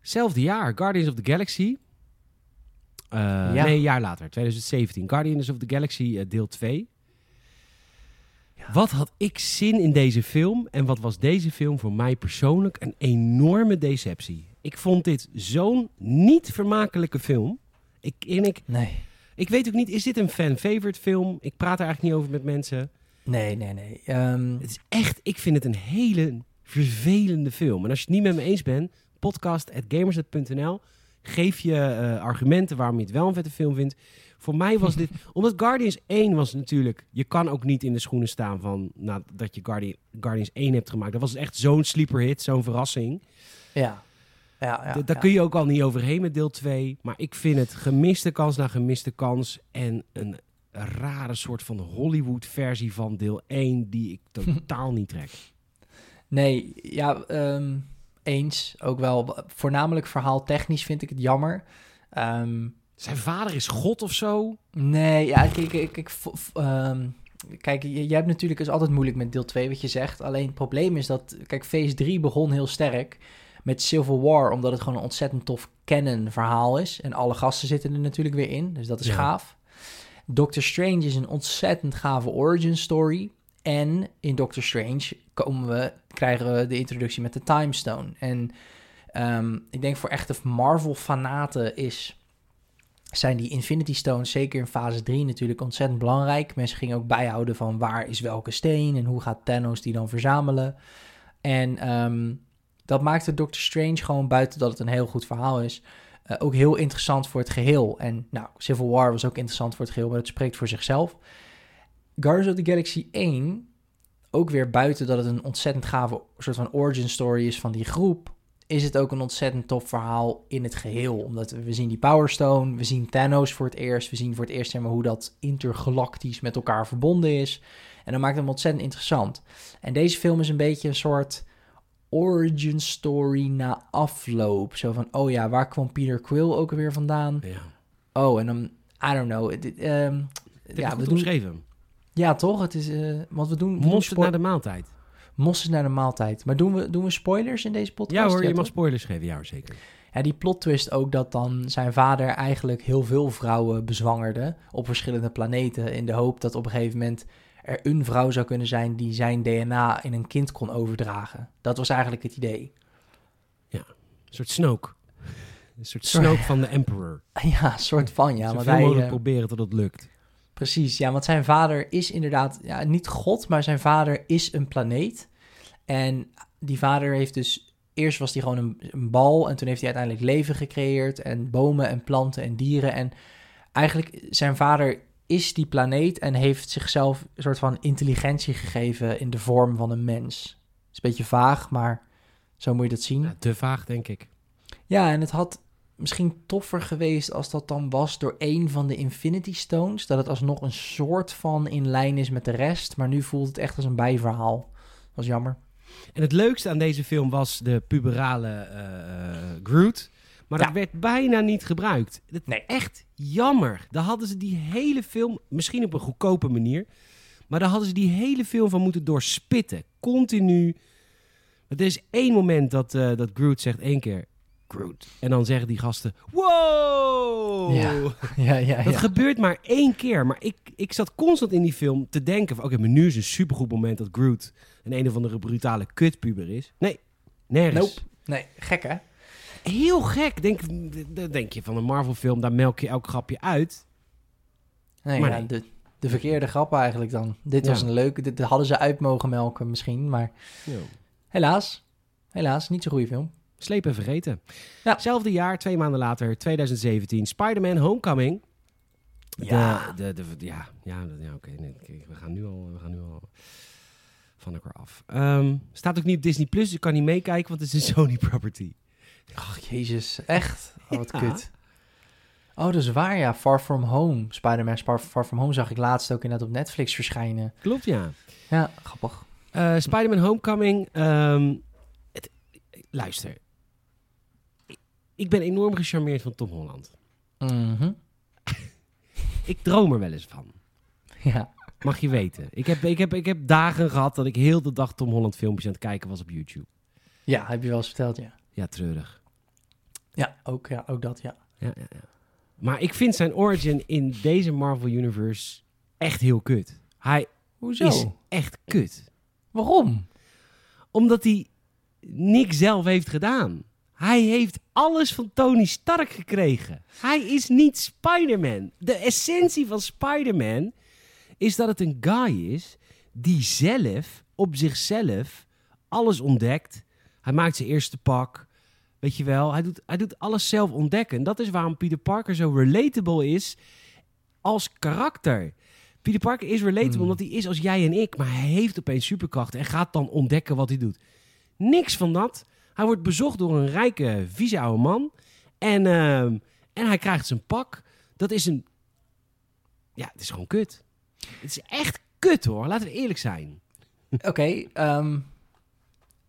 Zelfde jaar, Guardians of the Galaxy. Eh, Ja. Nee, een jaar later, 2017. Guardians of the Galaxy eh, deel 2. Ja. Wat had ik zin in deze film? En wat was deze film voor mij persoonlijk een enorme deceptie? Ik vond dit zo'n niet vermakelijke film. Ik, en ik, Nee. Ik weet ook niet, is dit een fan-favorite film? Ik praat er eigenlijk niet over met mensen. Nee, nee, nee. Ehm, Het is echt, ik vind het een hele vervelende film. En als je het niet met me eens bent, podcast.gamersnet.nl. Geef je eh, argumenten waarom je het wel een vette film vindt. Voor mij was dit, omdat Guardians 1 was natuurlijk, je kan ook niet in de schoenen staan van nou, dat je Guardi- Guardians 1 hebt gemaakt. Dat was echt zo'n sleeper hit, zo'n verrassing. ja. Ja, Daar kun je ook al niet overheen met deel 2. Maar ik vind het gemiste kans na gemiste kans. En een rare soort van Hollywood-versie van deel 1 die ik totaal niet trek. Nee, ja, ehm, eens. Ook wel, voornamelijk verhaaltechnisch vind ik het jammer. Ehm, Zijn vader is God of zo? Nee, ja, kijk, v- v- ehm, kijk je, jij hebt natuurlijk is altijd moeilijk met deel 2 wat je zegt. Alleen het probleem is dat, kijk, phase 3 begon heel sterk met Civil War, omdat het gewoon een ontzettend tof canon verhaal is. En alle gasten zitten er natuurlijk weer in, dus dat is Ja. gaaf. Doctor Strange is een ontzettend gave origin story. En in Doctor Strange komen we, krijgen we de introductie met de Time Stone. En ehm, ik denk voor echte Marvel-fanaten is zijn die Infinity Stones, zeker in fase 3, natuurlijk ontzettend belangrijk. Mensen gingen ook bijhouden van waar is welke steen en hoe gaat Thanos die dan verzamelen. En ehm, dat maakte Doctor Strange gewoon buiten dat het een heel goed verhaal is, eh, ook heel interessant voor het geheel. En nou, Civil War was ook interessant voor het geheel, maar het spreekt voor zichzelf. Guardians of the Galaxy 1, ook weer buiten dat het een ontzettend gave soort van origin story is van die groep, is het ook een ontzettend tof verhaal in het geheel. Omdat we, we zien die Power Stone, we zien Thanos voor het eerst, we zien voor het eerst zeg maar, hoe dat intergalactisch met elkaar verbonden is. En dat maakt hem ontzettend interessant. En deze film is een beetje een soort origin story na afloop. Zo van, oh ja, waar kwam Peter Quill ook weer vandaan? Ja. Oh, en dan, I don't know. Dit, ehm, ja, we doen, ja, toch? Het is, eh want we doen, Monster naar de maaltijd. Monsters naar de maaltijd. Maar doen we, doen we spoilers in deze podcast? Ja hoor, je mag spoilers geven. Ja hoor, zeker. Ja, die plot twist ook dat dan zijn vader eigenlijk heel veel vrouwen bezwangerde op verschillende planeten in de hoop dat op een gegeven moment er een vrouw zou kunnen zijn die zijn DNA in een kind kon overdragen. Dat was eigenlijk het idee. Een soort Snoke. Een soort Snoke van de Emperor. Ja, een soort van, ja. Hij, mogelijk eh, proberen tot het lukt. Precies, ja, want zijn vader is inderdaad, ja, niet God, maar zijn vader is een planeet. En die vader heeft dus, eerst was hij gewoon een, een bal en toen heeft hij uiteindelijk leven gecreëerd en bomen en planten en dieren. En eigenlijk, zijn vader is die planeet en heeft zichzelf een soort van intelligentie gegeven in de vorm van een mens. Is een beetje vaag, maar zo moet je dat zien. Ja, te vaag, denk ik. Ja, en het had misschien toffer geweest als dat dan was door een van de Infinity Stones. Dat het alsnog een soort van in lijn is met de rest. Maar nu voelt het echt als een bijverhaal. Dat was jammer. En het leukste aan deze film was de puberale eh, Groot. Maar dat werd bijna niet gebruikt. Dat Nee. Echt jammer. Daar hadden ze die hele film, misschien op een goedkope manier... maar daar hadden ze die hele film van moeten doorspitten. Continu. Want er is één moment dat, eh, dat Groot zegt één keer... Groot. En dan zeggen die gasten... Wow! Ja. Ja, ja, Dat gebeurt maar één keer. Maar ik, ik zat constant in die film te denken van... Oké, maar nu is een supergoed moment dat Groot... een een of andere brutale kutpuber is. Nee, nergens. Nope. Nee, gek hè? Heel gek. Denk, denk je van een Marvel film, daar melk je elk grapje uit. Nee, Maar ja, nee. De, de verkeerde grap eigenlijk dan. Dit Ja. was een leuke, dit hadden ze uit mogen melken misschien, maar helaas, helaas, niet zo'n goede film. Sleep en vergeten. Ja. Zelfde jaar, twee maanden later, 2017, Spider-Man Homecoming. Ja. De, de, de- ja, ja, ja oké. nee, we gaan nu al, we gaan nu al van elkaar af. Ehm, staat ook niet op Disney+, Plus, dus ik kan niet meekijken, want het is een Sony property. Ach, jezus, echt? Oh, wat Ja. kut. Oh, dat is waar, ja. Far From Home. Spider-Man Far, Far From Home zag ik laatst ook inderdaad op Netflix verschijnen. Klopt, ja. Ja, grappig. Eh, Spider-Man Homecoming. ehm, het, luister. Ik- Ik ben enorm gecharmeerd van Tom Holland. Mhm. Ik droom er wel eens van. Ja. Mag je weten. Ik heb, ik, heb, ik heb dagen gehad dat ik heel de dag Tom Holland filmpjes aan het kijken was op YouTube. ja, heb je wel eens verteld, ja. Ja, treurig. Ja, ook, ja, ook dat, ja. Ja, ja, ja. Maar ik vind zijn origin in deze Marvel Universe echt heel kut. Hij Hoezo? is echt kut. Waarom? Omdat hij niks zelf heeft gedaan. Hij heeft alles van Tony Stark gekregen. Hij is niet Spider-Man. De essentie van Spider-Man is dat het een guy is die zelf, op zichzelf, alles ontdekt. Hij maakt zijn eerste pak. Weet je wel, hij doet, hij doet alles zelf ontdekken. En dat is waarom Peter Parker zo relatable is als karakter. Peter Parker is relatable Hmm. omdat hij is als jij en ik. Maar hij heeft opeens superkrachten en gaat dan ontdekken wat hij doet. Niks van dat. Hij wordt bezocht door een rijke, vieze oude man. En, ehm, en hij krijgt zijn pak. Dat is een... Ja, het is gewoon kut. Het is echt kut hoor, laten we eerlijk zijn. Oké, ehm,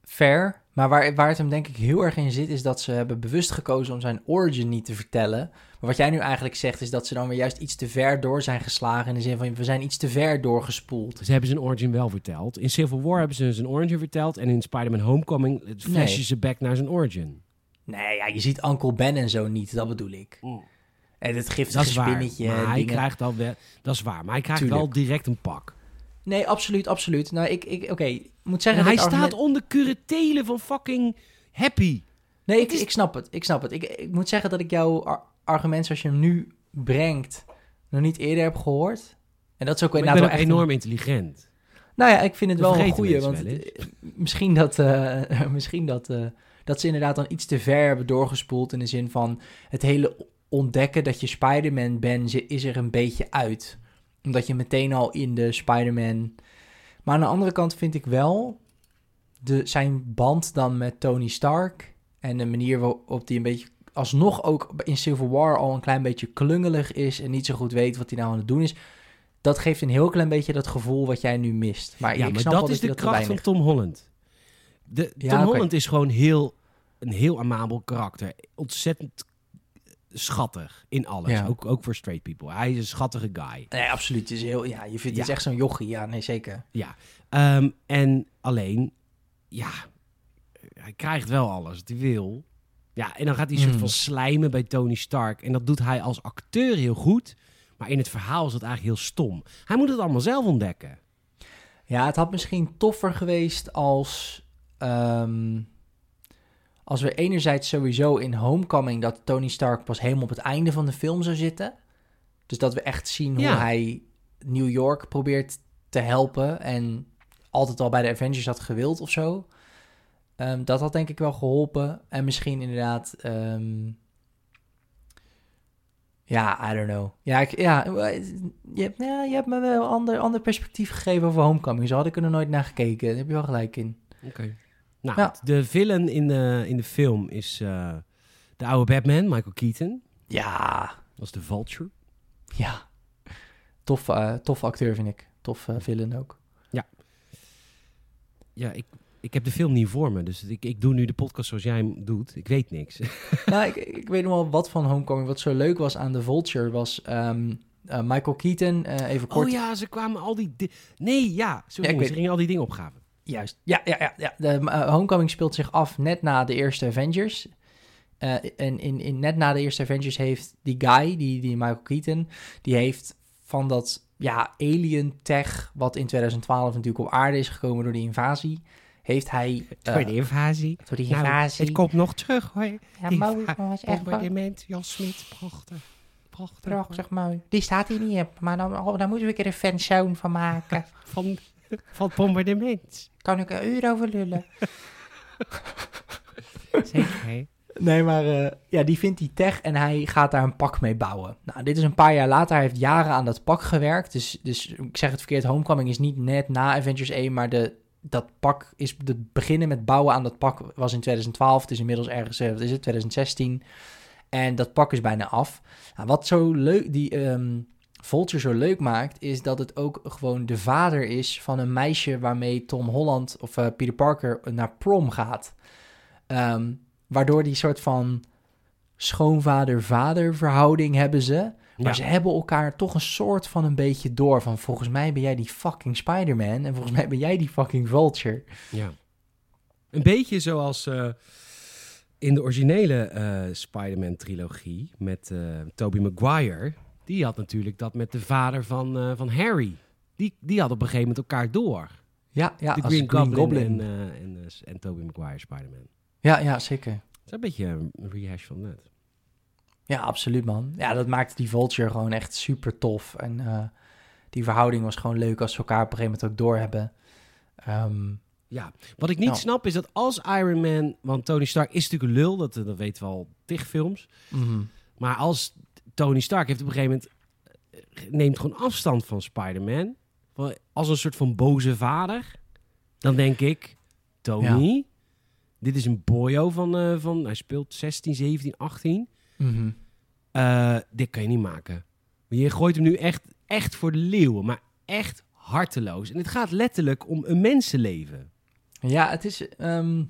fair. Maar waar, waar het hem denk ik heel erg in zit, is dat ze hebben bewust gekozen om zijn origin niet te vertellen. Maar wat jij nu eigenlijk zegt, is dat ze dan weer juist iets te ver door zijn geslagen. In de zin van, we zijn iets te ver doorgespoeld. Ze hebben zijn origin wel verteld. In Civil War hebben ze zijn origin verteld. En in Spider-Man Homecoming flashen Nee. ze back naar zijn origin. Nee, ja, je ziet Uncle Ben en zo niet, dat bedoel ik. En het giftige Dat is waar. spinnetje. Maar hij dingen. krijgt al wel... Dat is waar. Maar hij krijgt Tuurlijk. wel direct een pak. Nee, absoluut, absoluut. Nou, ik, ik oké, moet En zeggen... hij staat onder curatelen van fucking Happy. Nee, ik, is- ik snap het. Ik snap het. Ik, ik moet zeggen dat ik jouw ar- argument zoals je hem nu brengt nog niet eerder heb gehoord. En dat is ook Maar ik ben een- enorm intelligent. Nou ja, ik vind het wel een goeie. Want misschien dat, eh, misschien dat, eh, dat ze inderdaad dan iets te ver hebben doorgespoeld. In de zin van het hele ontdekken dat je Spider-Man bent, is er een beetje uit. Omdat je meteen al in de Spider-Man. Maar aan de andere kant vind ik wel de, zijn band dan met Tony Stark. En de manier waarop hij een beetje alsnog ook in Civil War al een klein beetje klungelig is. En niet zo goed weet wat hij nou aan het doen is. Dat geeft een heel klein beetje dat gevoel wat jij nu mist. Maar ja, ik maar snap dat is de kracht van Tom Holland. De, Ja, Tom. Holland is gewoon heel, een heel amabel karakter. Ontzettend schattig in alles. Ja. Ook, ook voor straight people. Hij is een schattige guy. Nee, absoluut. Het is heel, ja, je vindt het Ja. echt zo'n jochie. Ja, nee, zeker. Ja. Ehm, en alleen, ja, hij krijgt wel alles wat hij wil. Ja, en dan gaat hij een soort Hmm. van slijmen bij Tony Stark. En dat doet hij als acteur heel goed. Maar in het verhaal is dat eigenlijk heel stom. Hij moet het allemaal zelf ontdekken. Ja, het had misschien toffer geweest als... ehm, als we enerzijds sowieso in Homecoming... dat Tony Stark pas helemaal op het einde van de film zou zitten. Dus dat we echt zien hoe Ja. hij New York probeert te helpen... en altijd al bij de Avengers had gewild of zo. Ehm, dat had denk ik wel geholpen. En misschien inderdaad... ehm, ja, I don't know. Ja, ik, ja, je, hebt, ja, je hebt me wel een ander, ander perspectief gegeven over Homecoming. Zo had ik er nog nooit naar gekeken. Daar heb je wel gelijk in. Oké. Nou, Ja. de villain in de, in de film is eh, de oude Batman, Michael Keaton. Ja, Dat is de Vulture. ja. Tof, eh tof acteur vind ik. Tof eh, villain ook. Ja, ik, ik heb de film niet voor me, dus ik, ik doe nu de podcast zoals jij hem doet. Ik weet niks. nou, ik, ik weet nog wel wat van Homecoming. Wat zo leuk was aan The Vulture was ehm, eh, Michael Keaton. eh, even kort. Oh ja, ze kwamen al die... di- Nee, ja, sorry, Ja, weet- ze gingen al die dingen opgaven. Juist. Ja, ja, ja. ja. De, eh, Homecoming speelt zich af net na de eerste Avengers. Eh, en in, in, net na de eerste Avengers heeft die guy, die, die Michael Keaton, die heeft van dat ja, alien tech, wat in 2012 natuurlijk op aarde is gekomen door die invasie, heeft hij... eh, Door de invasie. door die Nou, invasie... het komt nog terug, hoor. ja, die mooi, was echt Bombardement, Jan Smit, prachtig. Prachtig. prachtig mooi. Die staat hier niet op, maar dan, oh, daar moeten we een keer een fanzone van maken. Van, van het bombardement. Kan ik een uur over lullen? Zeker, hè? Nee, maar eh, ja, die vindt die tech en hij gaat daar een pak mee bouwen. Nou, dit is een paar jaar later. Hij heeft jaren aan dat pak gewerkt. Dus, dus ik zeg het verkeerd, Homecoming is niet net na Avengers 1, maar de, dat pak is... Het beginnen met bouwen aan dat pak was in 2012. Het is inmiddels ergens, eh, wat is het, 2016. En dat pak is bijna af. Nou, wat zo leuk, die ehm, Vulture zo leuk maakt, is dat het ook gewoon de vader is van een meisje waarmee Tom Holland of eh, Peter Parker naar prom gaat. Ehm, waardoor die soort van schoonvader-vader verhouding hebben ze. Maar Ja. ze hebben elkaar toch een soort van een beetje door. Van volgens mij ben jij die fucking Spider-Man en volgens mij ben jij die fucking Vulture. Ja. Een beetje zoals eh, in de originele eh, Spider-Man-trilogie met eh Tobey Maguire. Die had natuurlijk dat met de vader van, eh, van Harry. Die, die had op een gegeven moment elkaar door. Ja, ja de als Green, Goblin, Goblin. en, eh en, en Tobey Maguire Spider-Man. Ja, ja, zeker. Dat is een beetje een rehash van net. Ja, absoluut man. Ja, dat maakte die Vulture gewoon echt super tof. En die verhouding was gewoon leuk als ze elkaar op een gegeven moment ook doorhebben. Ehm Ja, wat ik niet Ja. snap is dat als Iron Man... Want Tony Stark is natuurlijk een lul, dat, dat weten we al tig films. mhm. Maar als Tony Stark heeft op een gegeven moment... eh, neemt gewoon afstand van Spider-Man. Als een soort van boze vader. Dan denk ik... Tony, dit is een boyo van, eh, van... Hij speelt 16, 17, 18. Mhm. Eh, dit kan je niet maken. Je gooit hem nu echt, echt voor de leeuwen. Maar echt harteloos. En het gaat letterlijk om een mensenleven. Ja, het is. ehm,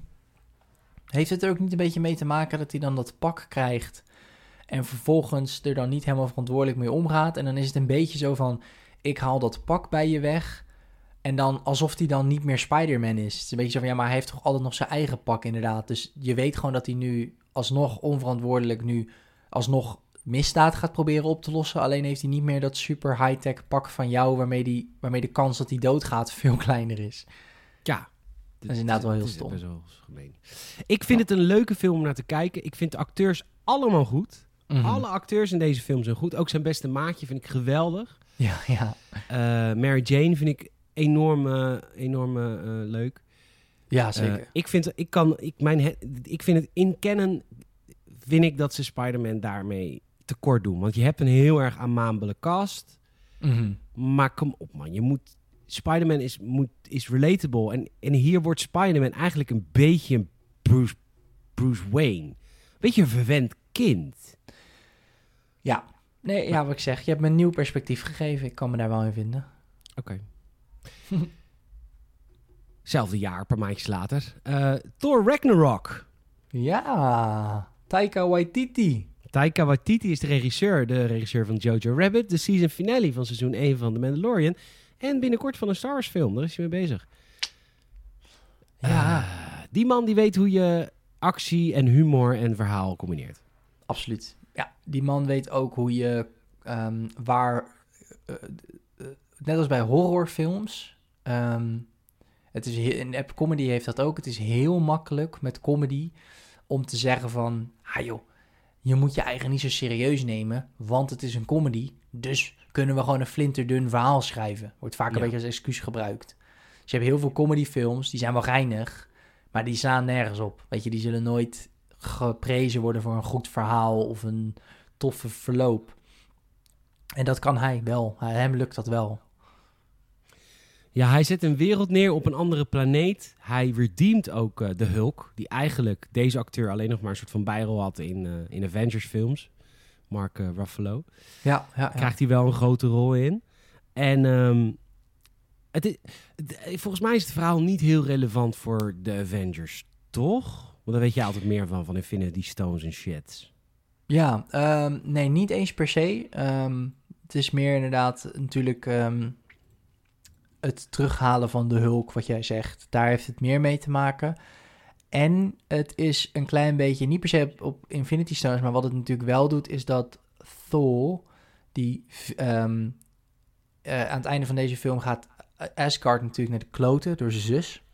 heeft het er ook niet een beetje mee te maken dat hij dan dat pak krijgt en vervolgens er dan niet helemaal verantwoordelijk mee omgaat? En dan is het een beetje zo van: ik haal dat pak bij je weg. En dan alsof hij dan niet meer Spider-Man is. Het is een beetje zo van: ja, maar hij heeft toch altijd nog zijn eigen pak, inderdaad. Dus je weet gewoon dat hij nu alsnog onverantwoordelijk nu alsnog misdaad gaat proberen op te lossen. Alleen heeft hij niet meer dat super high-tech pak van jou, waarmee, die, waarmee de kans dat hij doodgaat veel kleiner is. Ja. Dat is inderdaad wel heel Het is stom. best wel gemeen. Ik vind het een leuke film om naar te kijken. Ik vind de acteurs allemaal goed. Mhm. Alle acteurs in deze film zijn goed. Ook zijn beste maatje vind ik geweldig. Ja, ja. Eh, Mary Jane vind ik enorm, enorm eh, leuk. Ja, zeker. ik, vind, ik, kan, ik, mijn, ik vind het in kennen, vind ik dat ze Spider-Man daarmee tekort doen. Want je hebt een heel erg aanmaanbele cast. Mhm. Maar kom op man, je moet... Spider-Man is, moet, is relatable. En, en hier wordt Spider-Man eigenlijk een beetje een Bruce, Bruce Wayne. Beetje een verwend kind. Ja. Nee, ja, wat ik zeg. Je hebt me een nieuw perspectief gegeven. Ik kan me daar wel in vinden. Oké. Zelfde jaar, een paar maandjes later. Eh, Thor Ragnarok. Ja. Taika Waititi. Taika Waititi is de regisseur. De regisseur van Jojo Rabbit. De season finale van seizoen 1 van The Mandalorian. En binnenkort van een Star Wars film. Daar is hij mee bezig. Ja, Eh, die man die weet hoe je actie en humor en verhaal combineert. Absoluut. Ja, die man weet ook hoe je ehm, waar... eh, eh, net als bij horrorfilms... ehm, het is heel, en App Comedy heeft dat ook. Het is heel makkelijk met comedy om te zeggen van... Ah joh, je moet je eigen niet zo serieus nemen, want het is een comedy. Dus kunnen we gewoon een flinterdun verhaal schrijven. Wordt vaak een Ja. beetje als excuus gebruikt. Dus je hebt heel veel comedyfilms, die zijn wel geinig, maar die slaan nergens op. Weet je, die zullen nooit geprezen worden voor een goed verhaal of een toffe verloop. En dat kan hij wel. Hij- Hem lukt dat wel. Ja, hij zet een wereld neer op een andere planeet. Hij redeemt ook eh, de Hulk, die eigenlijk deze acteur alleen nog maar een soort van bijrol had in, eh, in Avengers films. Mark eh, Ruffalo. Ja, ja, ja. Krijgt hij wel een grote rol in. En ehm, het is, het- volgens mij is het verhaal niet heel relevant voor de Avengers, toch? Want daar weet je altijd meer van, van Infinity Stones en shit. Ja, ehm, nee, niet eens per se. Ehm, het is meer inderdaad natuurlijk ehm, het terughalen van de hulk, wat jij zegt. Daar heeft het meer mee te maken. En het is een klein beetje, niet per se op, Infinity Stones, maar wat het natuurlijk wel doet, is dat Thor, die eh, aan het einde van deze film gaat Asgard natuurlijk naar de kloten door zijn zus.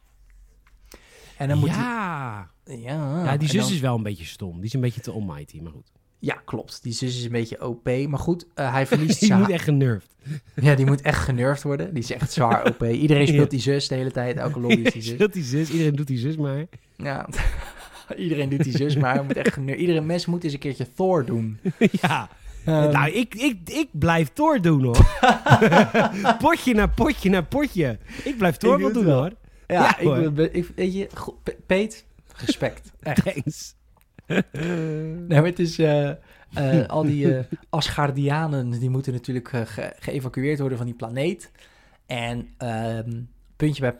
En dan moet ja. hij, ja, ja, die zus dan- is wel een beetje stom. Die is een beetje te almighty, maar goed. Ja, klopt. Die zus is een beetje OP. Maar goed, eh, hij verliest Die moet echt genervd. Ja, die moet echt genervd worden. Die is echt zwaar OP. Iedereen speelt die zus de hele tijd. Elke lobby is die zus. Speelt die zus, iedereen doet die zus maar. Ja. Iedereen doet die zus, maar moet echt gener- Iedere mens moet eens een keertje Thor doen. ja, Ehm, nou, ik, ik, ik blijf Thor doen, hoor. potje na potje na potje. Ik blijf Thor Ik wel doe doen, wel. hoor. Ja, ja, ik, ik, weet je, Peet, respect. Echt. Thanks. Nee, maar het is... eh, eh, al die eh Asgardianen, die moeten natuurlijk ge- geëvacueerd worden van die planeet. En ehm, puntje bij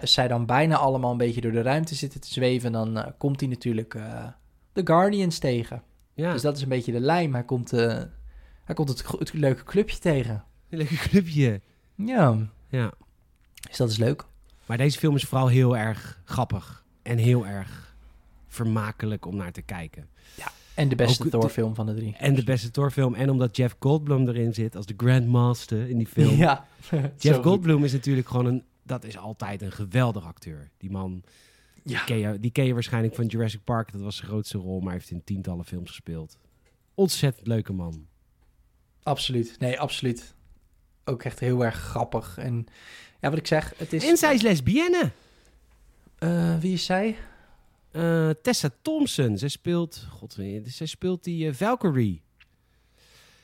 als zij dan bijna allemaal een beetje door de ruimte zitten te zweven, dan komt hij natuurlijk de Guardians tegen. Ja, Dus dat is een beetje de lijm. Hij komt, hij komt het, het leuke clubje tegen. een leuk clubje. Ja, Ja. dus dat is leuk. Maar deze film is vooral heel erg grappig. En heel erg vermakelijk om naar te kijken. En de beste Thor-film van de drie. En de beste Thor-film. En omdat Jeff Goldblum erin zit als de Grandmaster in die film. Ja, Jeff. Goldblum is natuurlijk gewoon een... Dat is altijd een geweldig acteur. Die man, Ja. ken je, die ken je waarschijnlijk van Jurassic Park. Dat was zijn grootste rol, maar hij heeft in tientallen films gespeeld. Ontzettend leuke man. Absoluut. Nee, absoluut. Ook echt heel erg grappig. En ja, wat ik zeg, het is... En zij is lesbienne. Eh, wie is zij? Eh, Tessa Thompson. Zij speelt... God, zij speelt die eh, Valkyrie.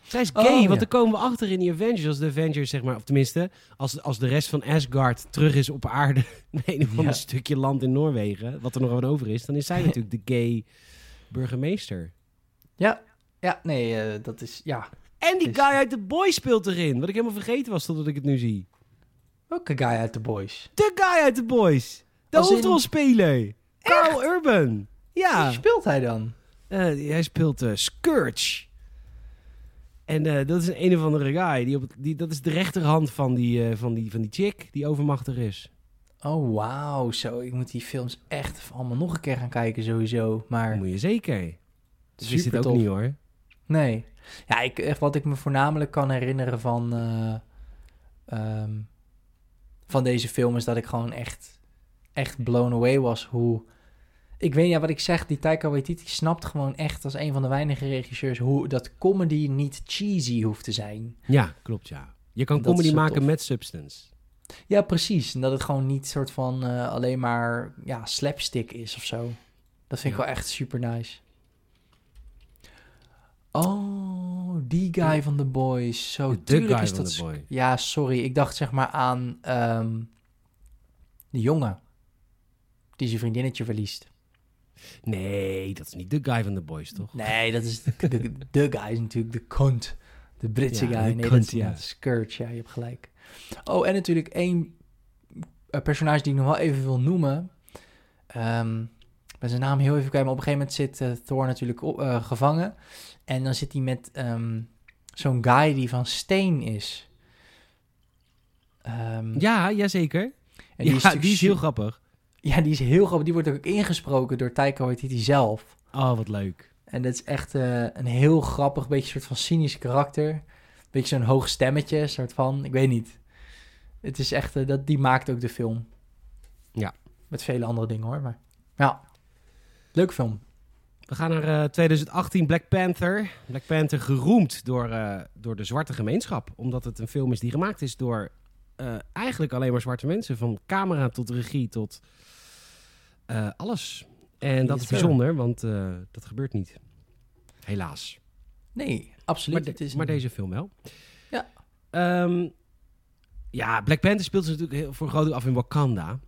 Zij is gay, Oh, ja. want dan komen we achter in die Avengers. Als de Avengers, zeg maar... Of tenminste, als, als de rest van Asgard terug is op aarde... een of ander Ja. stukje land in Noorwegen... wat er nog over is... dan is zij natuurlijk de gay burgemeester. Ja, ja nee, dat is... Ja. En die Is- guy uit The Boys speelt erin. Wat ik helemaal vergeten was totdat ik het nu zie. Welke guy uit The Boys? De guy uit The Boys. De Als in- hoofdrolspeler. Carl Urban. Ja. Wie speelt hij dan? Eh, hij speelt eh, Scourge. En eh, dat is een een of andere guy. Die op het, die, dat is de rechterhand van die, eh, van, die, van die chick die overmachtig is. Oh, wauw. Zo, ik moet die films echt allemaal nog een keer gaan kijken sowieso. Maar moet je zeker. Dus wist dit ook Supertof. niet hoor. nee. Ja, ik, echt wat ik me voornamelijk kan herinneren van, eh, ehm, van deze film is dat ik gewoon echt, echt blown away was hoe... Ik weet ja, wat ik zeg, die Taika Waititi snapt gewoon echt als een van de weinige regisseurs hoe dat comedy niet cheesy hoeft te zijn. Ja, klopt ja. Je kan Dat comedy maken tof. met substance. Ja, precies. En dat het gewoon niet soort van eh, alleen maar ja, slapstick is of zo. Dat vind ik wel echt super nice. Oh, die guy van The Boys. Zo, De guy is van dat... The. Ja, sorry. Ik dacht zeg maar aan ehm, de jongen. Die zijn vriendinnetje verliest. Nee, dat is niet de guy van The Boys, toch? Nee, dat is de, de, de guy is natuurlijk de cunt. De Britse Ja, guy. de Nee, cunt, dat is ja. Scourge. Ja, je hebt gelijk. Oh, en natuurlijk één eh, personage die ik nog wel even wil noemen. Ehm, ben zijn naam heel even kwijt, maar op een gegeven moment zit eh, Thor natuurlijk op- eh, gevangen. En dan zit hij met ehm, zo'n guy die van steen is. Ehm, Ja, jazeker. en ja, die is, natuurlijk die is heel grappig. Ja, die is heel grappig. Die wordt ook ingesproken door Taika Waititi zelf. Oh, wat leuk. En dat is echt eh, een heel grappig, beetje soort van cynisch karakter. Beetje zo'n hoog stemmetje, soort van. Ik weet niet. Het is echt, dat, die maakt ook de film. Ja. Met vele andere dingen hoor, maar... Ja, leuke film. We gaan naar eh, 2018, Black Panther. Black Panther geroemd door, eh, door de zwarte gemeenschap. Omdat het een film is die gemaakt is door eh, eigenlijk alleen maar zwarte mensen. Van camera tot regie tot eh, alles. En dat is bijzonder, want eh, dat gebeurt niet. Helaas. Nee, absoluut. Maar, de- het is maar deze film wel. Ja. Ehm, Ja, Black Panther speelt zich natuurlijk heel, voor een groot deel af in Wakanda.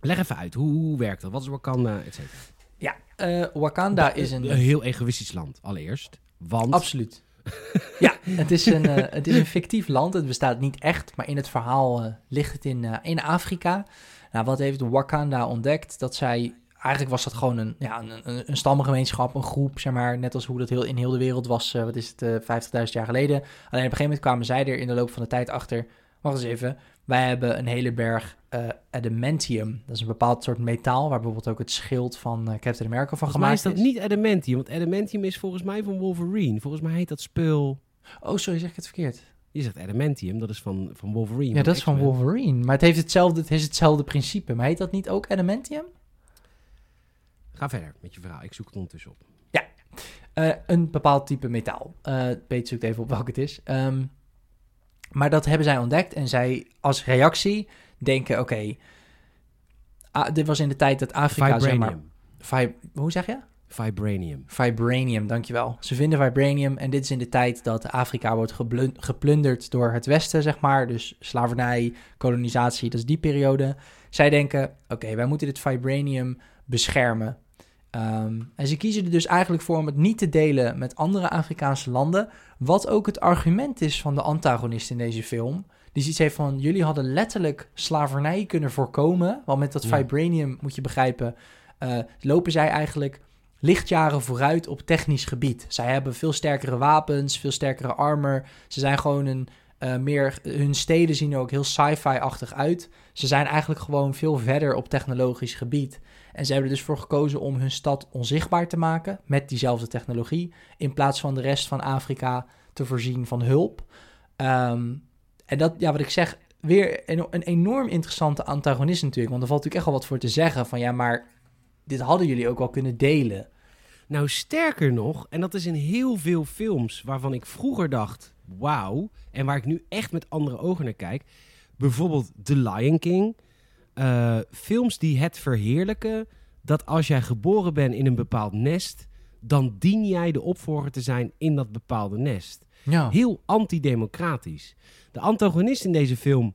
Leg even uit, hoe, hoe werkt dat? Wat is Wakanda, et cetera? Ja, eh, Wakanda is een... Een heel egoïstisch land, allereerst. Want... Absoluut. ja, het is, een, eh, het is een fictief land. Het bestaat niet echt, maar in het verhaal eh, ligt het in, in Afrika. Nou, wat heeft Wakanda ontdekt? Dat zij... Eigenlijk was dat gewoon een, ja, een, een, een stammengemeenschap, een groep, zeg maar. Net als hoe dat heel, in heel de wereld was, wat is het, eh 50.000 jaar geleden. Alleen op een gegeven moment kwamen zij er in de loop van de tijd achter... Wacht eens even, wij hebben een hele berg eh, adamantium. Dat is een bepaald soort metaal, waar bijvoorbeeld ook het schild van eh, Captain America van Volgens mij is gemaakt dat niet adamantium, want adamantium is volgens mij van Wolverine. Volgens mij heet dat spul... Oh, sorry, zeg ik het verkeerd? Je zegt adamantium, dat is van, van Wolverine. Ja, dat is van. Wolverine. Maar het heeft hetzelfde, het is hetzelfde principe. Maar heet dat niet ook adamantium? Ga verder met je verhaal, ik zoek het ondertussen op. Eh, een bepaald type metaal. Eh Peet zoekt even op welk het is. Ehm, maar dat hebben zij ontdekt. En zij als reactie denken, oké... ah, dit was in de tijd dat Afrika, zeg maar... Vibranium. Vi- hoe zeg je? Vibranium. Vibranium, dankjewel. Ze vinden vibranium en dit is in de tijd dat Afrika wordt geplunderd door het Westen, zeg maar. Dus slavernij, kolonisatie, dat is die periode. Zij denken, oké, wij moeten dit vibranium beschermen. Ehm, en ze kiezen er dus eigenlijk voor om het niet te delen met andere Afrikaanse landen. Wat ook het argument is van de antagonist in deze film. Die zoiets heeft van, jullie hadden letterlijk slavernij kunnen voorkomen. Want met dat Ja. vibranium, moet je begrijpen, eh, lopen zij eigenlijk lichtjaren vooruit op technisch gebied. Zij hebben veel sterkere wapens, veel sterkere armor. Ze zijn gewoon een eh, meer. Hun steden zien er ook heel sci-fi-achtig uit. Ze zijn eigenlijk gewoon veel verder op technologisch gebied. En ze hebben er dus voor gekozen om hun stad onzichtbaar te maken met diezelfde technologie. In plaats van de rest van Afrika te voorzien van hulp. Ehm, en dat, ja, wat ik zeg, weer een, een enorm interessante antagonist natuurlijk. Want er valt natuurlijk echt wel wat voor te zeggen van ja, maar dit hadden jullie ook wel kunnen delen. Nou, sterker nog, en dat is in heel veel films waarvan ik vroeger dacht, wauw, en waar ik nu echt met andere ogen naar kijk. Bijvoorbeeld The Lion King. Eh, films die het verheerlijken dat als jij geboren bent in een bepaald nest, dan dien jij de opvolger te zijn in dat bepaalde nest. Ja. Heel antidemocratisch. De antagonist in deze film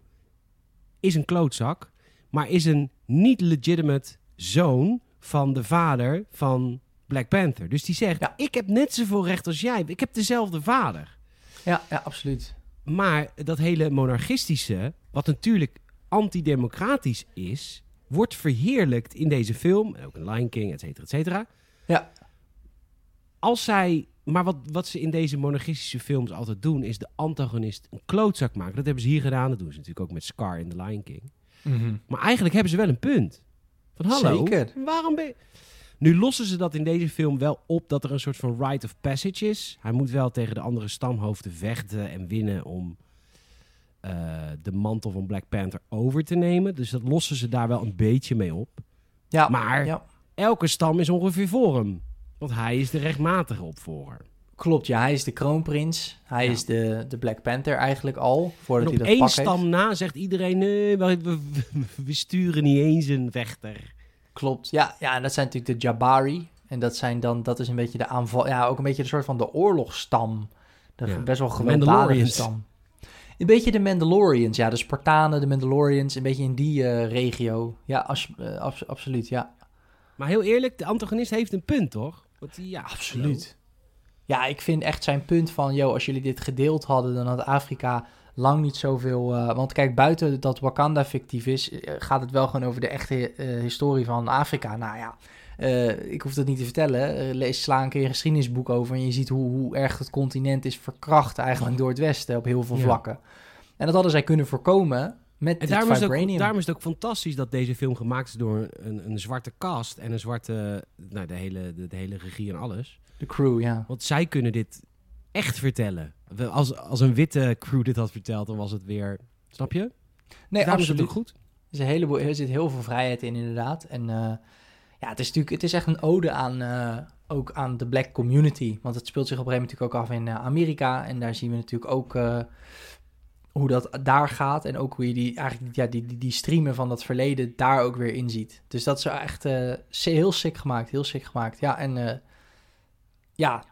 is een klootzak, maar is een niet legitimate zoon van de vader van Black Panther. Dus die zegt, Ja. ik heb net zoveel recht als jij. Ik heb dezelfde vader. Ja, ja, absoluut. Maar dat hele monarchistische, wat natuurlijk antidemocratisch is, wordt verheerlijkt in deze film. En ook in Lion King, et cetera, et cetera. Ja. Als zij... Maar wat, wat ze in deze monarchistische films altijd doen, is de antagonist een klootzak maken. Dat hebben ze hier gedaan. Dat doen ze natuurlijk ook met Scar in The Lion King. Maar eigenlijk hebben ze wel een punt. Van hallo, Zeker. waarom ben je... Nu lossen ze dat in deze film wel op dat er een soort van rite of passage is. Hij moet wel tegen de andere stamhoofden vechten en winnen om eh, de mantel van Black Panther over te nemen. Dus dat lossen ze daar wel een beetje mee op. Ja, Maar ja. elke stam is ongeveer voor hem. Want hij is de rechtmatige opvolger. klopt. Ja, hij is de kroonprins. Hij Ja. is de, de Black Panther eigenlijk al, voordat En hij dat één pak stam heeft. na zegt iedereen... nee, we, we, we sturen niet eens een vechter. Klopt. Ja, ja, en dat zijn natuurlijk de Jabari. En dat zijn dan, dat is een beetje de aanval, ja, ook een beetje een soort van de oorlogsstam. De Ja. best wel gewelddadige stam. Een beetje de Mandalorians, ja, de Spartanen, de Mandalorians, een beetje in die eh, regio. Ja, als, eh, abs- absoluut, ja. Maar heel eerlijk, de antagonist heeft een punt, toch? Want die, ja, Absoluut. Ja, ik vind echt zijn punt van, joh, als jullie dit gedeeld hadden, dan had Afrika lang niet zoveel... eh, want kijk, buiten dat Wakanda fictief is, eh, gaat het wel gewoon over de echte eh, historie van Afrika. Nou ja, ik hoef dat niet te vertellen. Lees, sla een keer een geschiedenisboek over en je ziet hoe, hoe erg het continent is verkracht eigenlijk door het Westen op heel veel Ja. vlakken. En dat hadden zij kunnen voorkomen met En daarom is, ook, daarom is het ook fantastisch dat deze film gemaakt is door een, een zwarte cast en een zwarte, nou, de hele, de, de hele regie en alles. De crew, ja. Want zij kunnen dit echt vertellen. Als, als een witte crew dit had verteld, dan was het weer, snap je? Nee, daarom is absoluut. het ook goed. Er, is een heleboel, er zit heel veel vrijheid in, inderdaad. En eh, ja, het is natuurlijk het is echt een ode aan, eh, ook aan de black community. Want het speelt zich op een gegeven moment natuurlijk ook af in eh, Amerika. En daar zien we natuurlijk ook hoe dat daar gaat. En ook hoe je die, eigenlijk, ja, die, die, die streamen van dat verleden daar ook weer in ziet. Dus dat is echt heel sick gemaakt. Heel sick gemaakt. Ja, en ja,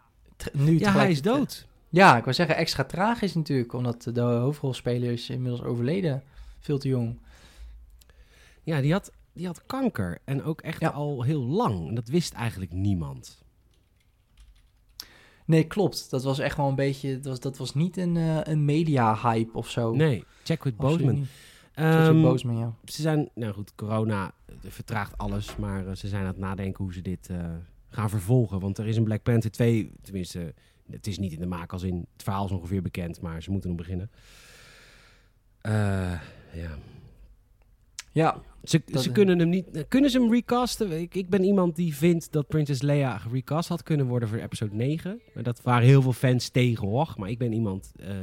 nu Ja, hij is dood. Ja, ik wou zeggen extra tragisch natuurlijk, omdat de hoofdrolspeler is inmiddels overleden. Veel te jong. Ja, die had, die had kanker. En ook echt Ja. al heel lang. En dat wist eigenlijk niemand. Nee, klopt. Dat was echt wel een beetje... Dat was, dat was niet een, eh, een media-hype of zo. Nee, check with. Chadwick Ehm, Boseman, ja. ze zijn, nou goed, corona vertraagt alles. Maar eh, ze zijn aan het nadenken hoe ze dit eh, gaan vervolgen. Want er is een Black Panther 2, tenminste, het is niet in de maak als in het verhaal is ongeveer bekend. Maar ze moeten nog beginnen. Eh, ja. Ja, Ze, ze kunnen hem niet. Kunnen ze hem recasten? Ik, ik ben iemand die vindt dat Princess Leia recast had kunnen worden voor episode 9. Maar dat waren heel veel fans tegen hoor. Maar ik ben iemand. eh,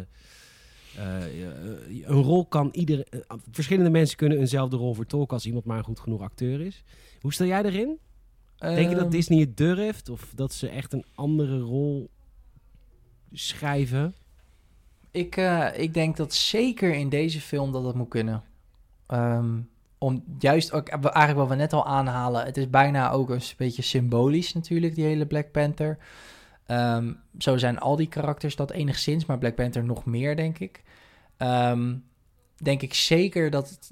eh, een rol kan ieder. verschillende mensen kunnen eenzelfde rol vertolken als iemand maar een goed genoeg acteur is. Hoe stel jij erin? Denk je dat Ehm, Disney het durft? Of dat ze echt een andere rol schrijven? Ik, eh, ik denk dat zeker in deze film dat het moet kunnen. Ehm, om juist ook, eigenlijk wat we net al aanhalen, het is bijna ook een beetje symbolisch natuurlijk, die hele Black Panther. Ehm, zo zijn al die karakters dat enigszins, maar Black Panther nog meer, denk ik. Denk ik zeker dat het,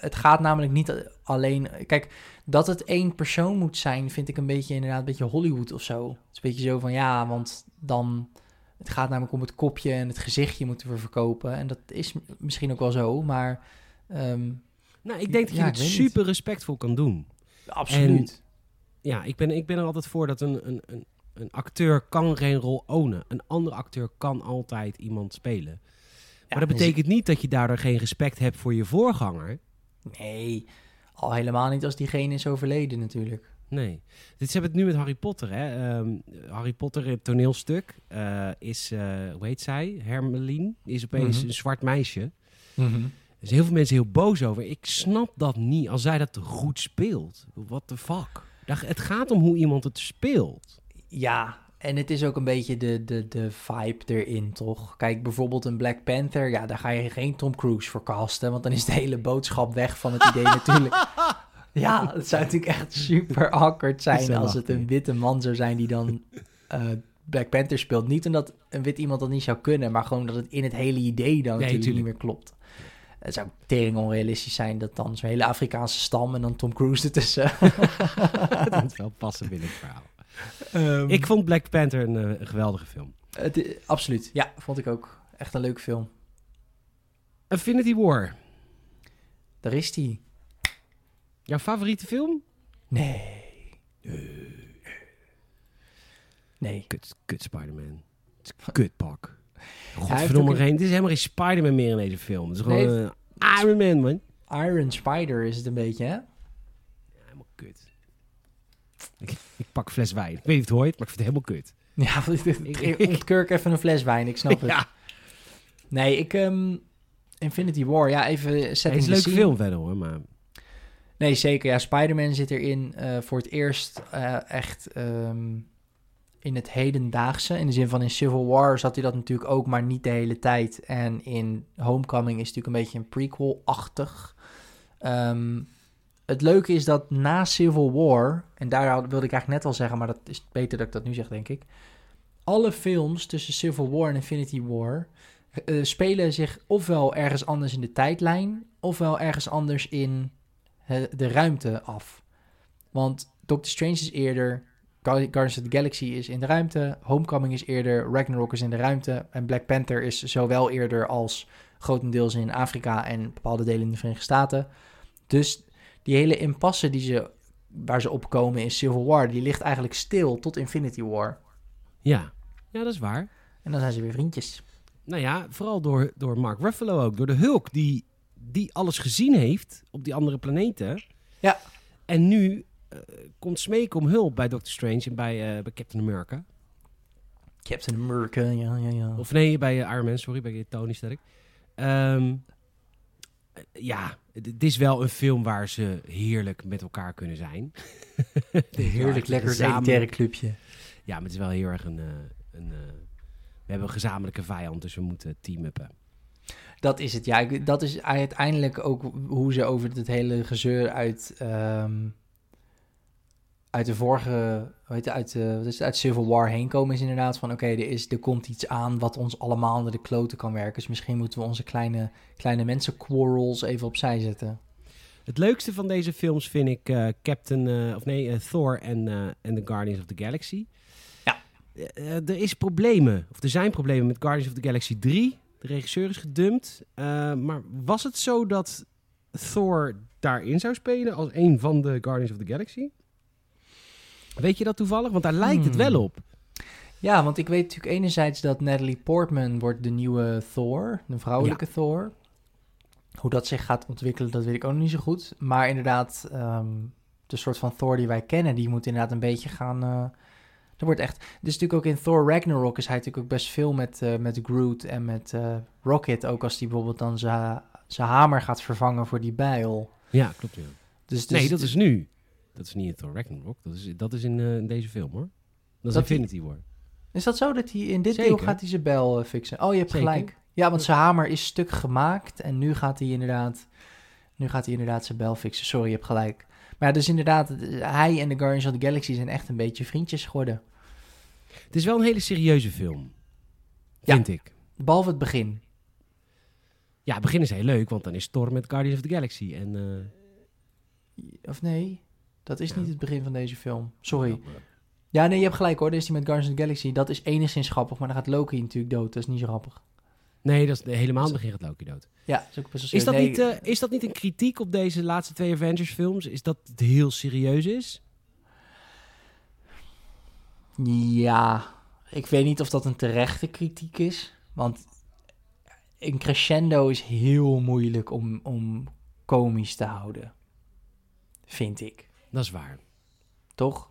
het gaat namelijk niet alleen... Kijk, dat het één persoon moet zijn, vind ik een beetje inderdaad een beetje Hollywood of zo. Het is een beetje zo van, ja, want dan... Het gaat namelijk om het kopje en het gezichtje moeten we verkopen. En dat is misschien ook wel zo, maar... ehm, Nou, ik denk dat je Ja, het niet. super respectvol kan doen. absoluut. Ja, ik ben, ik ben er altijd voor dat een, een, een, een acteur kan geen rol ownen. Een andere acteur kan altijd iemand spelen. Maar dat betekent niet dat je daardoor geen respect hebt voor je voorganger. Nee, al helemaal niet als diegene is overleden natuurlijk. Nee. Dit, ze hebben het nu met Harry Potter. Hè? Ehm, Harry Potter, het toneelstuk, eh, is, eh, hoe heet zij? Hermeline. Is opeens Mhm. een zwart meisje. Er zijn heel veel mensen heel boos over. Ik snap dat niet als zij dat goed speelt. What the fuck? Het gaat om hoe iemand het speelt. Ja, en het is ook een beetje de, de, de vibe erin, toch? Kijk, bijvoorbeeld een Black Panther, ja, daar ga je geen Tom Cruise voor casten, want dan is de hele boodschap weg van het idee natuurlijk. Ja, het zou natuurlijk echt super awkward zijn als het een witte man zou zijn die dan eh, Black Panther speelt. Niet omdat een wit iemand dat niet zou kunnen, maar gewoon dat het in het hele idee dan natuurlijk tuurlijk. niet meer klopt. Het zou tering onrealistisch zijn dat dan zo'n hele Afrikaanse stam en dan Tom Cruise ertussen. dat moet wel passen binnen het verhaal. Ehm, Ik vond Black Panther een, eh, een geweldige film. Het, absoluut, ja, vond ik ook. Echt een leuke film. Infinity War. Daar is die. Jouw favoriete film? Nee. Nee. Kut, kut Spider-Man. Het is kut pak. Godverdomme, geen, dit is helemaal geen Spider-Man meer in deze film. Het is Nee, gewoon eh, Iron Man, man. Iron Spider is het een beetje, hè? Ja, helemaal kut. Ik, ik pak fles wijn. Ik weet niet of het hoort, maar ik vind het helemaal kut. Ja, ik ik even een fles wijn, ik snap het. Ja, Nee, ik... ehm, Infinity War, ja, even het setting is een leuke film verder hoor, maar... Nee, zeker. Ja, Spider-Man zit erin eh, voor het eerst eh, echt ehm, in het hedendaagse. In de zin van in Civil War zat hij dat natuurlijk ook, maar niet de hele tijd. En in Homecoming is het natuurlijk een beetje een prequel-achtig. Ehm, het leuke is dat na Civil War, en daar wilde ik eigenlijk net al zeggen, maar dat is beter dat ik dat nu zeg, denk ik. Alle films tussen Civil War en Infinity War eh, spelen zich ofwel ergens anders in de tijdlijn, ofwel ergens anders in he- de ruimte af. Want Doctor Strange is eerder, Guar- Guardians of the Galaxy is in de ruimte, Homecoming is eerder, Ragnarok is in de ruimte en Black Panther is zowel eerder als grotendeels in Afrika en bepaalde delen in de Verenigde Staten. Dus die hele impasse die ze, waar ze opkomen in Civil War, die ligt eigenlijk stil tot Infinity War. Ja, ja dat is waar. En dan zijn ze weer vriendjes. Nou ja, vooral door, door Mark Ruffalo ook. Door de Hulk die, die alles gezien heeft op die andere planeten. Ja. En nu eh, komt smeken om hulp bij Doctor Strange en bij, eh, bij Captain America. Captain America, ja, ja, ja. Of nee, bij eh, Iron Man, sorry, bij Tony Sterk. Ehm, eh, ja, het is wel een film waar ze heerlijk met elkaar kunnen zijn. Heerlijk lekker elitaire clubje. Ja, maar het is wel heel erg een... eh, een eh, we hebben een gezamenlijke vijand, dus we moeten team-uppen. Dat is het, ja. Dat is uiteindelijk ook hoe ze over het hele gezeur uit, ehm, uit de vorige, weet je, uit, de, wat is het, uit Civil War heen komen, is inderdaad van oké, er is er komt iets aan wat ons allemaal onder de kloten kan werken. Dus misschien moeten we onze kleine, kleine mensen quarrels even opzij zetten. Het leukste van deze films vind ik eh, Captain, eh, of nee, eh, Thor en en The Guardians of the Galaxy. Ja. Er is problemen, of er zijn problemen met Guardians of the Galaxy 3. De regisseur is gedumpt. Maar was het zo dat Thor daarin zou spelen als een van de Guardians of the Galaxy? Weet je dat toevallig? Want daar lijkt het Hmm. wel op. Ja, want ik weet natuurlijk enerzijds dat Natalie Portman wordt de nieuwe Thor, de vrouwelijke Thor. Hoe dat zich gaat ontwikkelen, dat weet ik ook nog niet zo goed. Maar inderdaad, ehm, de soort van Thor die wij kennen, die moet inderdaad een beetje gaan... eh er wordt echt... Dus natuurlijk ook in Thor Ragnarok is hij natuurlijk ook best veel met, eh, met Groot en met eh, Rocket. Ook als die bijvoorbeeld dan zijn zijn hamer gaat vervangen voor die bijl. Ja, klopt. Ja. Dus, dus nee, dat is nu. Dat is niet in Thor Ragnarok. Dat is, dat is in, eh, in deze film hoor. Dat is Dat die- Infinity War. Is dat zo dat hij in dit Zeker. deel gaat hij zijn bel eh, fixen? Oh, je hebt Zeker. gelijk. Ja, want zijn hamer is stuk gemaakt en nu gaat hij inderdaad, nu gaat hij inderdaad zijn bel fixen. Sorry, je hebt gelijk. Maar ja, dus inderdaad, eh, hij en de Guardians of the Galaxy zijn echt een beetje vriendjes geworden. Het is wel een hele serieuze film. Ja. Vind ik. Behalve het begin. Ja, het begin is heel leuk, want dan is Thor met Guardians of the Galaxy. En, Of nee, dat is niet het begin van deze film. Sorry. Ja, nee, je hebt gelijk hoor. Dit is die met Guardians of the Galaxy. Dat is enigszins grappig, maar dan gaat Loki natuurlijk dood. Dat is niet zo grappig. Nee, dat is helemaal het begin gaat Loki dood. Ja, dat is ook best wel Is dat, niet, eh, is dat niet een kritiek op deze laatste twee Avengers films? Is dat het heel serieus is? Ja, ik weet niet of dat een terechte kritiek is. Want een crescendo is heel moeilijk om, om komisch te houden. Vind ik. Dat is waar. Toch?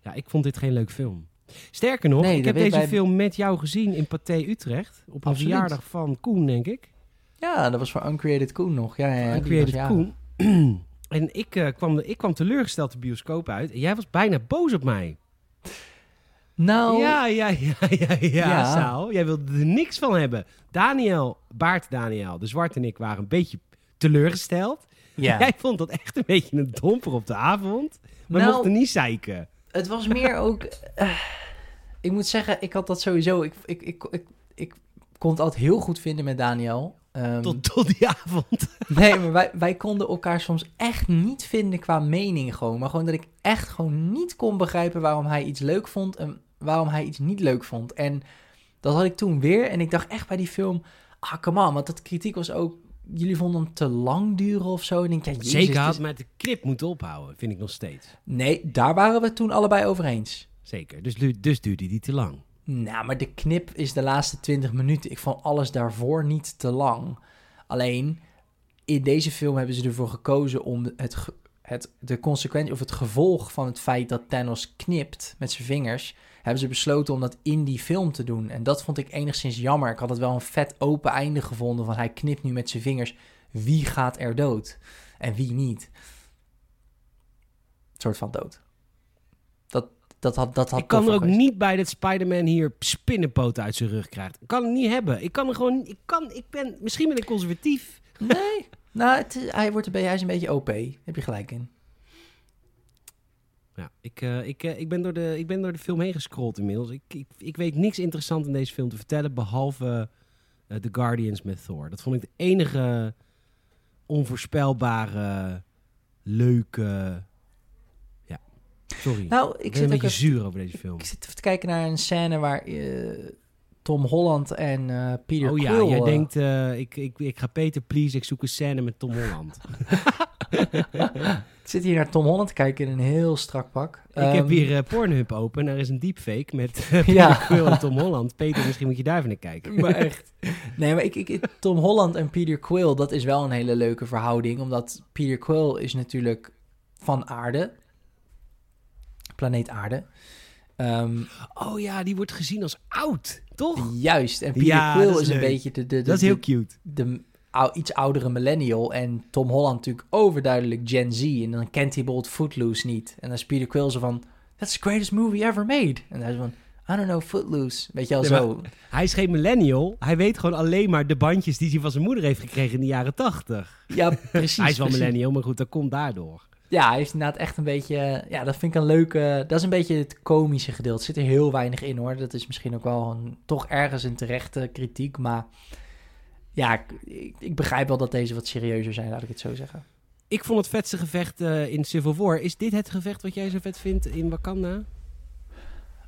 Ja, ik vond dit geen leuk film. Sterker nog, Nee, ik heb deze wij- film met jou gezien in Pathé Utrecht. Op een Absoluut. verjaardag van Koen, denk ik. Ja, dat was voor Uncreated Koen nog. Ja, ja, ja, Uncreated was Koen. en ik, eh, kwam, ik kwam teleurgesteld de bioscoop uit. En jij was bijna boos op mij. Nou, Ja, ja, ja, ja, ja, Ja. Saal. Jij wilde er niks van hebben. Daniel, Baart Daniel, de Zwart en ik waren een beetje teleurgesteld. Ja. Jij vond dat echt een beetje een domper op de avond. Maar Nou, mochten niet zeiken. het was meer ook... eh, ik moet zeggen, ik had dat sowieso... Ik, ik, ik, ik, ik kon het altijd heel goed vinden met Daniel. Ehm, Tot, tot die avond. Nee, maar wij, wij konden elkaar soms echt niet vinden qua mening gewoon. Maar gewoon dat ik echt gewoon niet kon begrijpen waarom hij iets leuk vond en waarom hij iets niet leuk vond. En dat had ik toen weer. En ik dacht echt bij die film, ah, come on. Want dat kritiek was ook, jullie vonden hem te lang duren of zo. En ik denk, ja, jezus, Zeker het had is- met de knip moeten ophouden, vind ik nog steeds. Nee, daar waren we toen allebei over eens. Zeker. Dus, du- dus duurde die te lang. Nou, maar de knip is de laatste 20 minuten. Ik vond alles daarvoor niet te lang. Alleen, in deze film hebben ze ervoor gekozen om het, het, de consequentie of het gevolg van het feit dat Thanos knipt met zijn vingers, hebben ze besloten om dat in die film te doen. En dat vond ik enigszins jammer. Ik had het wel een vet open einde gevonden van hij knipt nu met zijn vingers. Wie gaat er dood? En wie niet? Een soort van dood. Dat, dat had, dat had ik kan er ook geweest. niet bij dat Spider-Man hier spinnenpoten uit zijn rug krijgt. Ik kan het niet hebben. Ik kan er gewoon... Ik kan, ik ben, misschien ben ik conservatief. Nee. Nou, het hij, wordt beetje, hij is een beetje OP. Daar heb je gelijk in. Ja, ik, eh, ik, eh, ik, ben door de, ik ben door de film heen gescrolld inmiddels. Ik, ik, ik weet niks interessants in deze film te vertellen, behalve eh, The Guardians met Thor. Dat vond ik de enige onvoorspelbare, leuke... Ja, sorry. Nou, ik ik ben zit, een ook beetje zuur over deze film. ik zit even te kijken naar een scène waar Tom Holland en eh, Peter Oh ja, Quill... jij denkt, ik, ik, ik ga Peter, please, ik zoek een scène met Tom Holland. Ik zit hier naar Tom Holland te kijken in een heel strak pak. ik heb Ehm, hier eh, Pornhub open, daar is een deepfake met eh, Peter Ja. Quill en Tom Holland. Peter, misschien moet je daar even naar kijken. Maar echt. Nee, maar ik, ik, Tom Holland en Peter Quill, dat is wel een hele leuke verhouding. Omdat Peter Quill is natuurlijk van aarde. Planeet aarde. Ehm, Oh ja, die wordt gezien als oud, toch? juist. En Peter Ja, Quill is is, een beetje de, de, de, Dat is heel cute. de iets oudere millennial. En Tom Holland natuurlijk overduidelijk Gen Z. En dan kent hij bijvoorbeeld Footloose niet. En dan is Peter Quill zo van... That's the greatest movie ever made. En hij is van... I don't know, Footloose. Weet je wel, Nee, zo. Hij is geen millennial. Hij weet gewoon alleen maar de bandjes die hij van zijn moeder heeft gekregen in de jaren tachtig. Ja, precies. Hij is wel precies. millennial, maar goed, dat komt daardoor. Ja, hij is inderdaad echt een beetje... Ja, dat vind ik een leuke... Dat is een beetje het komische gedeelte. Er zit er heel weinig in, hoor. Dat is misschien ook wel een, toch ergens een terechte kritiek. Maar ja, ik, begrijp wel dat deze wat serieuzer zijn, laat ik het zo zeggen. Ik vond het vetste gevecht eh, in Civil War. Is dit het gevecht wat jij zo vet vindt in Wakanda?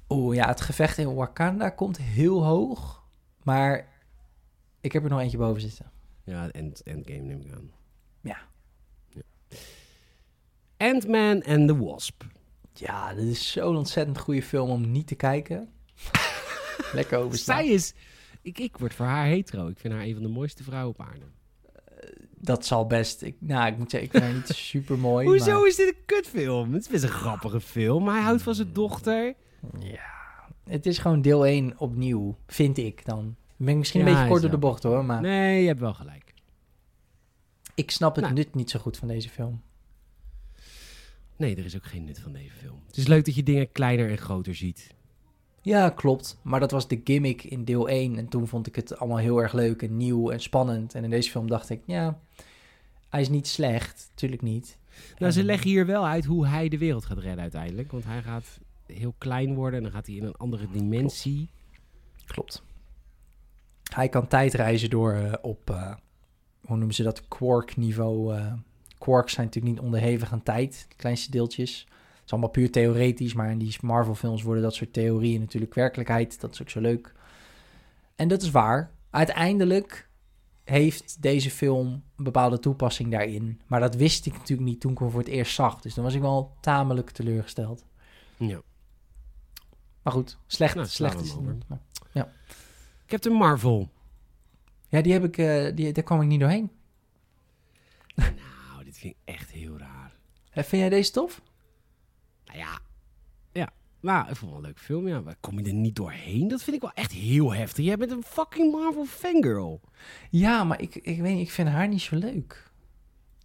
Oeh, ja, het gevecht in Wakanda komt heel hoog. Maar ik heb er nog eentje boven zitten. Ja, end, Endgame neem ik aan. Ja. ja. Ant-Man and the Wasp. Ja, dit is zo'n ontzettend goede film om niet te kijken. Lekker overstaan. Zij is... Ik, ik word voor haar hetero. Ik vind haar een van de mooiste vrouwen op aarde. dat zal best... Ik, nou, ik moet zeggen, ik vind haar niet super mooi. Hoezo maar... is dit een kutfilm? Het is best een grappige film. Hij houdt van zijn dochter. Ja, het is gewoon deel 1 opnieuw, vind ik dan. Ben ik misschien een beetje kort door de bocht hoor, maar Nee, je hebt wel gelijk. ik snap het Nou. nut niet zo goed van deze film. Nee, er is ook geen nut van deze film. Het is leuk dat je dingen kleiner en groter ziet. Ja, klopt. Maar dat was de gimmick in deel 1. En toen vond ik het allemaal heel erg leuk en nieuw en spannend. En in deze film dacht ik, ja, hij is niet slecht. Tuurlijk niet. Nou, ze En- leggen hier wel uit hoe hij de wereld gaat redden uiteindelijk. Want hij gaat heel klein worden en dan gaat hij in een andere dimensie. Klopt. Hij kan tijdreizen door eh, op, eh, hoe noemen ze dat, quark-niveau. eh quarks zijn natuurlijk niet onderhevig aan tijd, de kleinste deeltjes. Het is allemaal puur theoretisch, maar in die Marvel-films worden dat soort theorieën natuurlijk werkelijkheid. Dat is ook zo leuk. En dat is waar. Uiteindelijk heeft deze film een bepaalde toepassing daarin. Maar dat wist ik natuurlijk niet toen ik hem voor het eerst zag. Dus dan was ik wel tamelijk teleurgesteld. Ja. Maar goed, slecht, Nou, slecht is het niet. maar- Captain Marvel. Ja, die heb ik, eh, die, daar kwam ik niet doorheen. Nou, dit vind ik echt heel raar. Eh, Vind jij deze tof? Nou ja, ja. Nou, ik vond het wel een leuke film, ja. Maar kom je er niet doorheen? Dat vind ik wel echt heel heftig. Jij bent een fucking Marvel fangirl. Ja, maar ik, ik weet niet, ik vind haar niet zo leuk.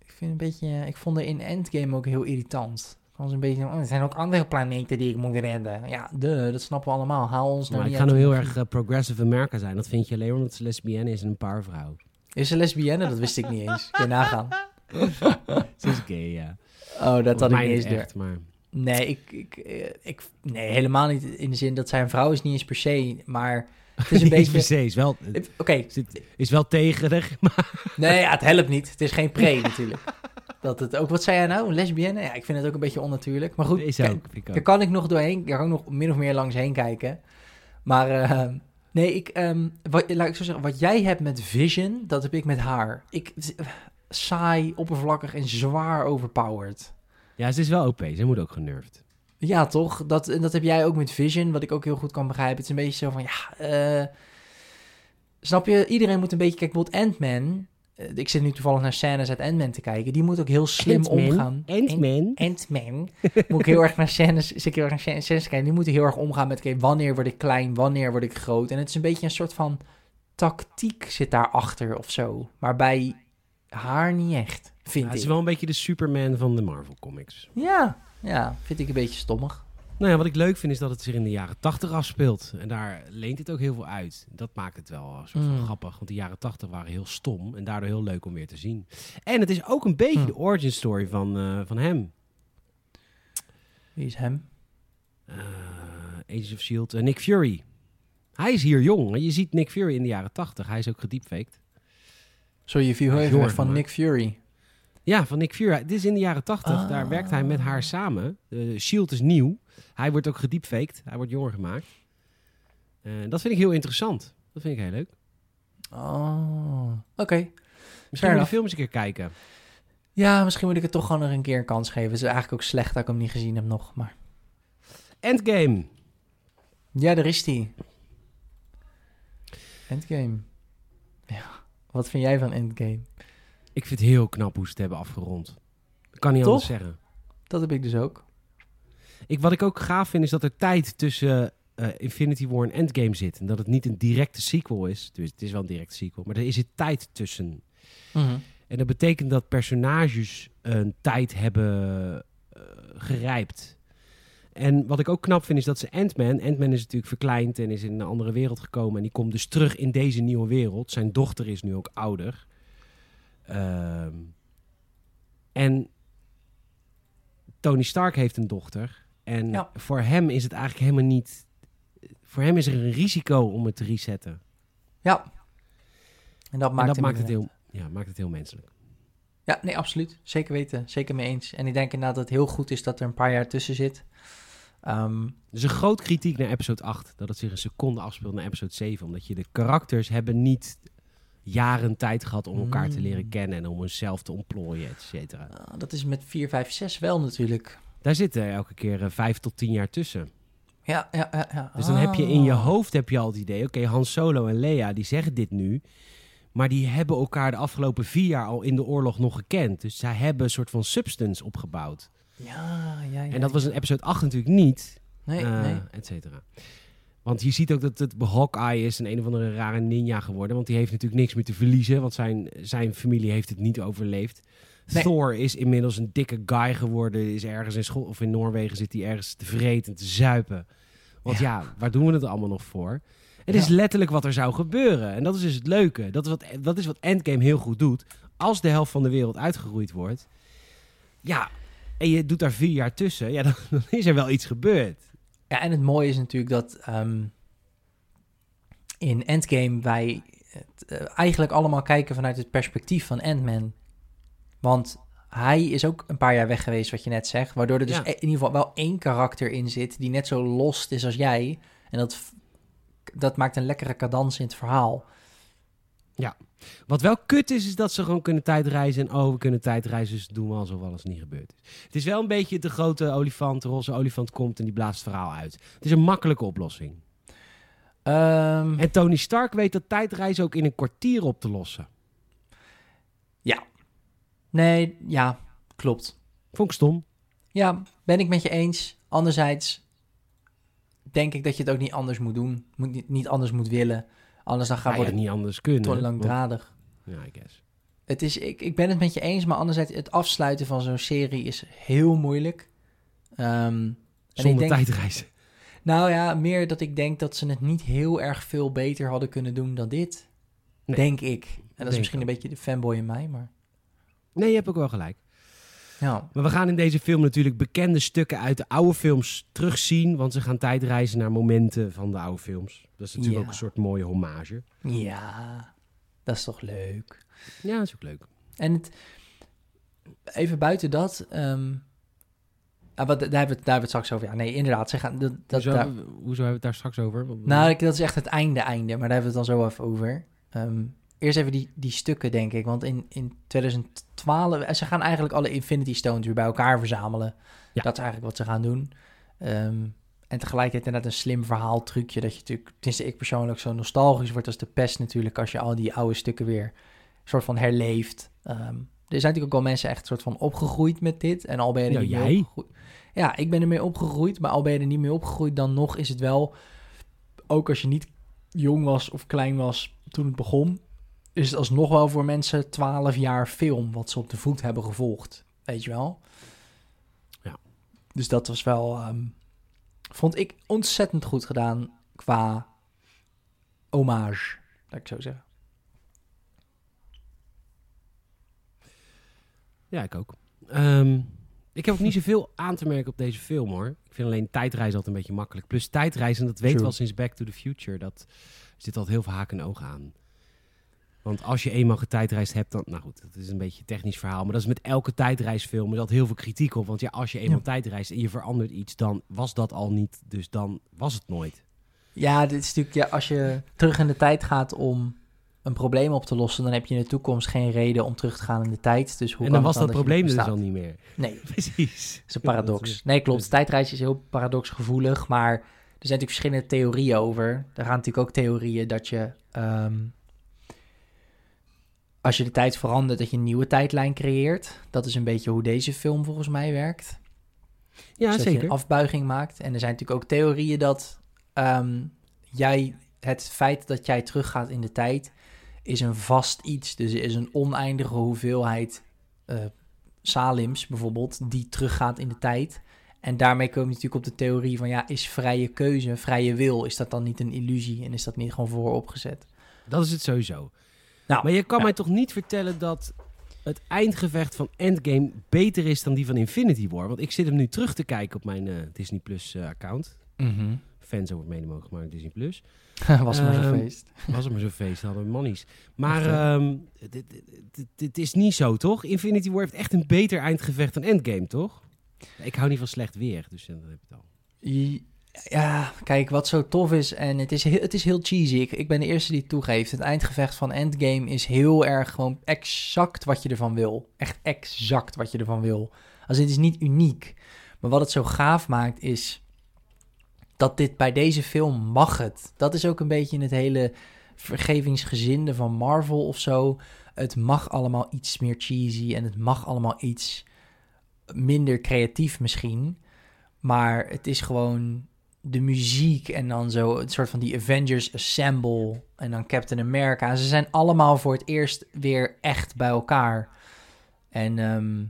Ik vind een beetje, ik vond haar in Endgame ook heel irritant. Gewoon een beetje, oh, er zijn ook andere planeten die ik moet redden. Ja, de, dat snappen we allemaal. Haal ons nou Maar ik ga nu heel erg eh, progressive America zijn. Dat vind je alleen omdat ze lesbienne is en een paarvrouw. Is ze lesbienne? Dat wist ik niet eens. Kun je nagaan. Ze is gay, ja. Oh, dat had ik niet eens door. echt, maar... Nee, ik, ik, eh, ik, nee, helemaal niet in de zin dat zij een vrouw is, niet eens per se. Maar het is een beetje... se, is wel, Oké, is wel tegerig, maar Nee, ja, het helpt niet. Het is geen pre natuurlijk. Dat het ook, wat zei jij nou? Een lesbienne? Ja, ik vind het ook een beetje onnatuurlijk. Maar goed, is ook. Ik daar kan ik nog doorheen. Daar kan ik nog min of meer langs heen kijken. Maar eh, nee, ik, ehm, wat, laat ik zo zeggen, wat jij hebt met Vision, dat heb ik met haar. Ik, saai, oppervlakkig en zwaar overpowered. Ja, ze is wel OP. Ze moet ook genervd. Ja, toch? Dat, en dat heb jij ook met Vision, wat ik ook heel goed kan begrijpen. Het is een beetje zo van, ja... eh, snap je? Iedereen moet een beetje... Kijk, bijvoorbeeld Ant-Man... eh, ik zit nu toevallig naar scènes uit Ant-Man te kijken. Die moet ook heel slim omgaan. Ant-Man. Ant-Man. moet ik heel erg naar scènes, zit ik heel erg naar scènes, scènes kijken. Die moeten heel erg omgaan met, oké, wanneer word ik klein, wanneer word ik groot. En het is een beetje een soort van tactiek zit daarachter of zo. Maar bij haar niet echt, vind Ja, het ik. is wel een beetje de Superman van de Marvel Comics. Ja, ja, vind ik een beetje stommig. Nou ja, wat ik leuk vind is dat het zich in de jaren 80 afspeelt. En daar leent het ook heel veel uit. Dat maakt het wel een soort van Mm. grappig. Want de jaren 80 waren heel stom. En daardoor heel leuk om weer te zien. En het is ook een beetje Mm. de origin story van, eh, van hem. Wie is hem? Eh Agents of S.H.I.E.L.D. Nick Fury. Hij is hier jong. Je ziet Nick Fury in de jaren 80. Hij is ook gediepfaked. Sorry, je viel heel even van. Nick Fury. Ja, van Nick Fury. Dit is in de jaren 80. Ah. Daar werkt hij met haar samen. Uh, S.H.I.E.L.D. is nieuw. Hij wordt ook gediepfaked. Hij wordt jonger gemaakt. En dat vind ik heel interessant. Dat vind ik heel leuk. Oh, oké. Misschien moet je de film eens een keer kijken. Ja, misschien moet ik het toch gewoon nog een keer een kans geven. Het is eigenlijk ook slecht dat ik hem niet gezien heb nog, maar... Endgame. Ja, daar is die. Endgame. Ja, wat vind jij van Endgame? Ik vind het heel knap hoe ze het hebben afgerond. Dat kan niet Toch? anders zeggen. Dat heb ik dus ook. Ik, wat ik ook gaaf vind is dat er tijd tussen eh, Infinity War en Endgame zit. En dat het niet een directe sequel is. Dus het is wel een directe sequel. Maar er is er tijd tussen. En dat betekent dat personages een tijd hebben eh, gerijpt. En wat ik ook knap vind is dat ze Ant-Man... Ant-Man is natuurlijk verkleind en is in een andere wereld gekomen. En die komt dus terug in deze nieuwe wereld. Zijn dochter is nu ook ouder. Ehm, en Tony Stark heeft een dochter. En Ja. voor hem is het eigenlijk helemaal niet... Voor hem is er een risico om het te resetten. Ja. En dat en maakt, dat maakt het, heel, ja, maakt het heel menselijk. Ja, nee, absoluut. Zeker weten. Zeker mee eens. En ik denk inderdaad dat het heel goed is dat er een paar jaar tussen zit. Ehm, Dus een groot kritiek naar episode 8. Dat het zich een seconde afspeelt naar episode 7. Omdat je de karakters hebben niet jaren tijd gehad om elkaar te Mm. leren kennen. En om hunzelf te ontplooien, et cetera. ah, dat is met 4, 5, 6 wel natuurlijk. Daar zitten elke keer eh, vijf tot tien jaar tussen. Ja, ja, ja. ja. Dus dan heb je in je Ah. hoofd heb je al het idee... Oké, Han Solo en Leia, die zeggen dit nu... Maar die hebben elkaar de afgelopen vier jaar al in de oorlog nog gekend. Dus zij hebben een soort van substance opgebouwd. Ja, ja, ja. En dat was in episode 8 natuurlijk niet. Nee, eh, nee. Et cetera. Want je ziet ook dat het Hawkeye is een een of andere rare ninja geworden. Want die heeft natuurlijk niks meer te verliezen. Want zijn, zijn familie heeft het niet overleefd. Nee. Thor is inmiddels een dikke guy geworden. Is ergens in school of in Noorwegen zit hij ergens te vreten en te zuipen. Want ja, waar doen we het allemaal nog voor? Het is letterlijk wat er zou gebeuren. En dat is dus het leuke. Dat is wat, dat is wat Endgame heel goed doet. Als de helft van de wereld uitgeroeid wordt. Ja, en je doet daar vier jaar tussen. Ja, dan, dan is er wel iets gebeurd. Ja, en het mooie is natuurlijk dat ehm, in Endgame wij het, eh, eigenlijk allemaal kijken vanuit het perspectief van Ant-Man. Want hij is ook een paar jaar weg geweest, wat je net zegt. Waardoor er dus Ja. in ieder geval wel één karakter in zit die net zo lost is als jij. En dat, dat maakt een lekkere cadans in het verhaal. Wat wel kut is, is dat ze gewoon kunnen tijdreizen. En oh, we kunnen tijdreizen, dus doen we alsof alles niet gebeurd is. Het is wel een beetje de grote olifant, de roze olifant komt en die blaast het verhaal uit. Het is een makkelijke oplossing. Ehm, En Tony Stark weet dat tijdreizen ook in een kwartier op te lossen. nee, ja, klopt. Vond ik stom. Ja, ben ik met je eens. Anderzijds denk ik dat je het ook niet anders moet doen. Moet niet anders moet willen. Anders dan gaat wordt niet anders kunnen. het te want- langdradig. Ja, I guess. Het is, ik, ik ben het met je eens, maar anderzijds het afsluiten van zo'n serie is heel moeilijk. Ehm, ik Zonder denk, tijdreizen. Nou ja, meer dat ik denk dat ze het niet heel erg veel beter hadden kunnen doen dan dit. Nee. Denk ik. En dat is misschien ook. een beetje de fanboy in mij, maar Nee, je hebt ook wel gelijk. Ja. Maar we gaan in deze film natuurlijk bekende stukken uit de oude films terugzien. Want ze gaan tijdreizen naar momenten van de oude films. Dat is natuurlijk Ja. ook een soort mooie hommage. Ja, dat is toch leuk. Ja, dat is ook leuk. En het, even buiten dat, ehm, ah, wat, daar, hebben we, het- daar hebben we het straks over. Ja, nee, inderdaad. Ze gaan, dat, dat, hoezo, daar- hoezo hebben we het daar straks over? Nou, dat is echt het einde, einde. Maar daar hebben we het dan zo even over. Ehm, eerst even die, die stukken, denk ik. Want in, in 2012, eh, ze gaan eigenlijk alle Infinity Stones weer bij elkaar verzamelen. Ja. Dat is eigenlijk wat ze gaan doen. Ehm, en tegelijkertijd inderdaad een slim verhaaltrucje. Dat je natuurlijk, tenminste ik persoonlijk, zo nostalgisch wordt als de pest natuurlijk. Als je al die oude stukken weer soort van herleeft. Ehm, er zijn natuurlijk ook al mensen echt soort van opgegroeid met dit. En al ben je er Nou, niet jij? opgegroeid. Ja, ik ben ermee opgegroeid. Maar al ben je er niet mee opgegroeid, dan nog is het wel... Ook als je niet jong was of klein was toen het begon... is het alsnog wel voor mensen 12 jaar film... wat ze op de voet hebben gevolgd. Weet je wel? Ja. Dus dat was wel... ehm, vond ik ontzettend goed gedaan qua hommage, laat ik zo zeggen. Ja, ik ook. Ehm, ik heb ook niet zoveel aan te merken op deze film hoor. Ik vind alleen tijdreizen altijd een beetje makkelijk. Plus tijdreizen, dat weten we True. al sinds Back to the Future. Dat zit altijd heel veel haken en ogen aan. Want als je eenmaal getijdreisd hebt, dan... Nou goed, dat is een beetje een technisch verhaal. Maar dat is met elke tijdreisfilm er zat heel veel kritiek op. Want ja, als je eenmaal Ja. tijdreist en je verandert iets, dan was dat al niet. Dus dan was het nooit. Ja, dit is natuurlijk, ja, als je terug in de tijd gaat om een probleem op te lossen, dan heb je in de toekomst geen reden om terug te gaan in de tijd. Dus hoe en dan was dat probleem dus al niet meer. Nee, Precies. dat is een paradox. Nee, klopt. Tijdreis is heel paradoxgevoelig, maar er zijn natuurlijk verschillende theorieën over. Er gaan natuurlijk ook theorieën dat je, ehm, als je de tijd verandert, dat je een nieuwe tijdlijn creëert. Dat is een beetje hoe deze film volgens mij werkt. Ja, Dus dat je zeker. een afbuiging maakt. En er zijn natuurlijk ook theorieën dat ehm, jij, het feit dat jij teruggaat in de tijd, is een vast iets. Dus er is een oneindige hoeveelheid eh, Salims bijvoorbeeld, die teruggaat in de tijd. En daarmee kom je natuurlijk op de theorie van, ja, is vrije keuze, vrije wil, is dat dan niet een illusie en is dat niet gewoon vooropgezet? Dat is het sowieso. Nou, Maar je kan ja. mij toch niet vertellen dat het eindgevecht van Endgame beter is dan die van Infinity War. Want ik zit hem nu terug te kijken op mijn eh, Disney Plus eh, account. Mhm. Fans over mede mogen maar Disney Plus. Was maar zo'n Ehm, feest. Was maar zo'n feest, hadden we money's. Maar ehm, dit- dit- dit- dit is niet zo, toch? Infinity War heeft echt een beter eindgevecht dan Endgame, toch? Ik hou niet van slecht weer, dus eh, dat heb ik het al. I- Ja, kijk, wat zo tof is, en het is heel, het is heel cheesy. Ik, ik ben de eerste die het toegeeft. Het eindgevecht van Endgame is heel erg gewoon exact wat je ervan wil. Echt exact wat je ervan wil. Als het is niet uniek. Maar wat het zo gaaf maakt is dat dit bij deze film mag het. Dat is ook een beetje in het hele vergevingsgezinde van Marvel of zo. Het mag allemaal iets meer cheesy en het mag allemaal iets minder creatief misschien. Maar het is gewoon de muziek en dan zo het soort van die Avengers Assemble en dan Captain America. Ze zijn allemaal voor het eerst weer echt bij elkaar. En ehm,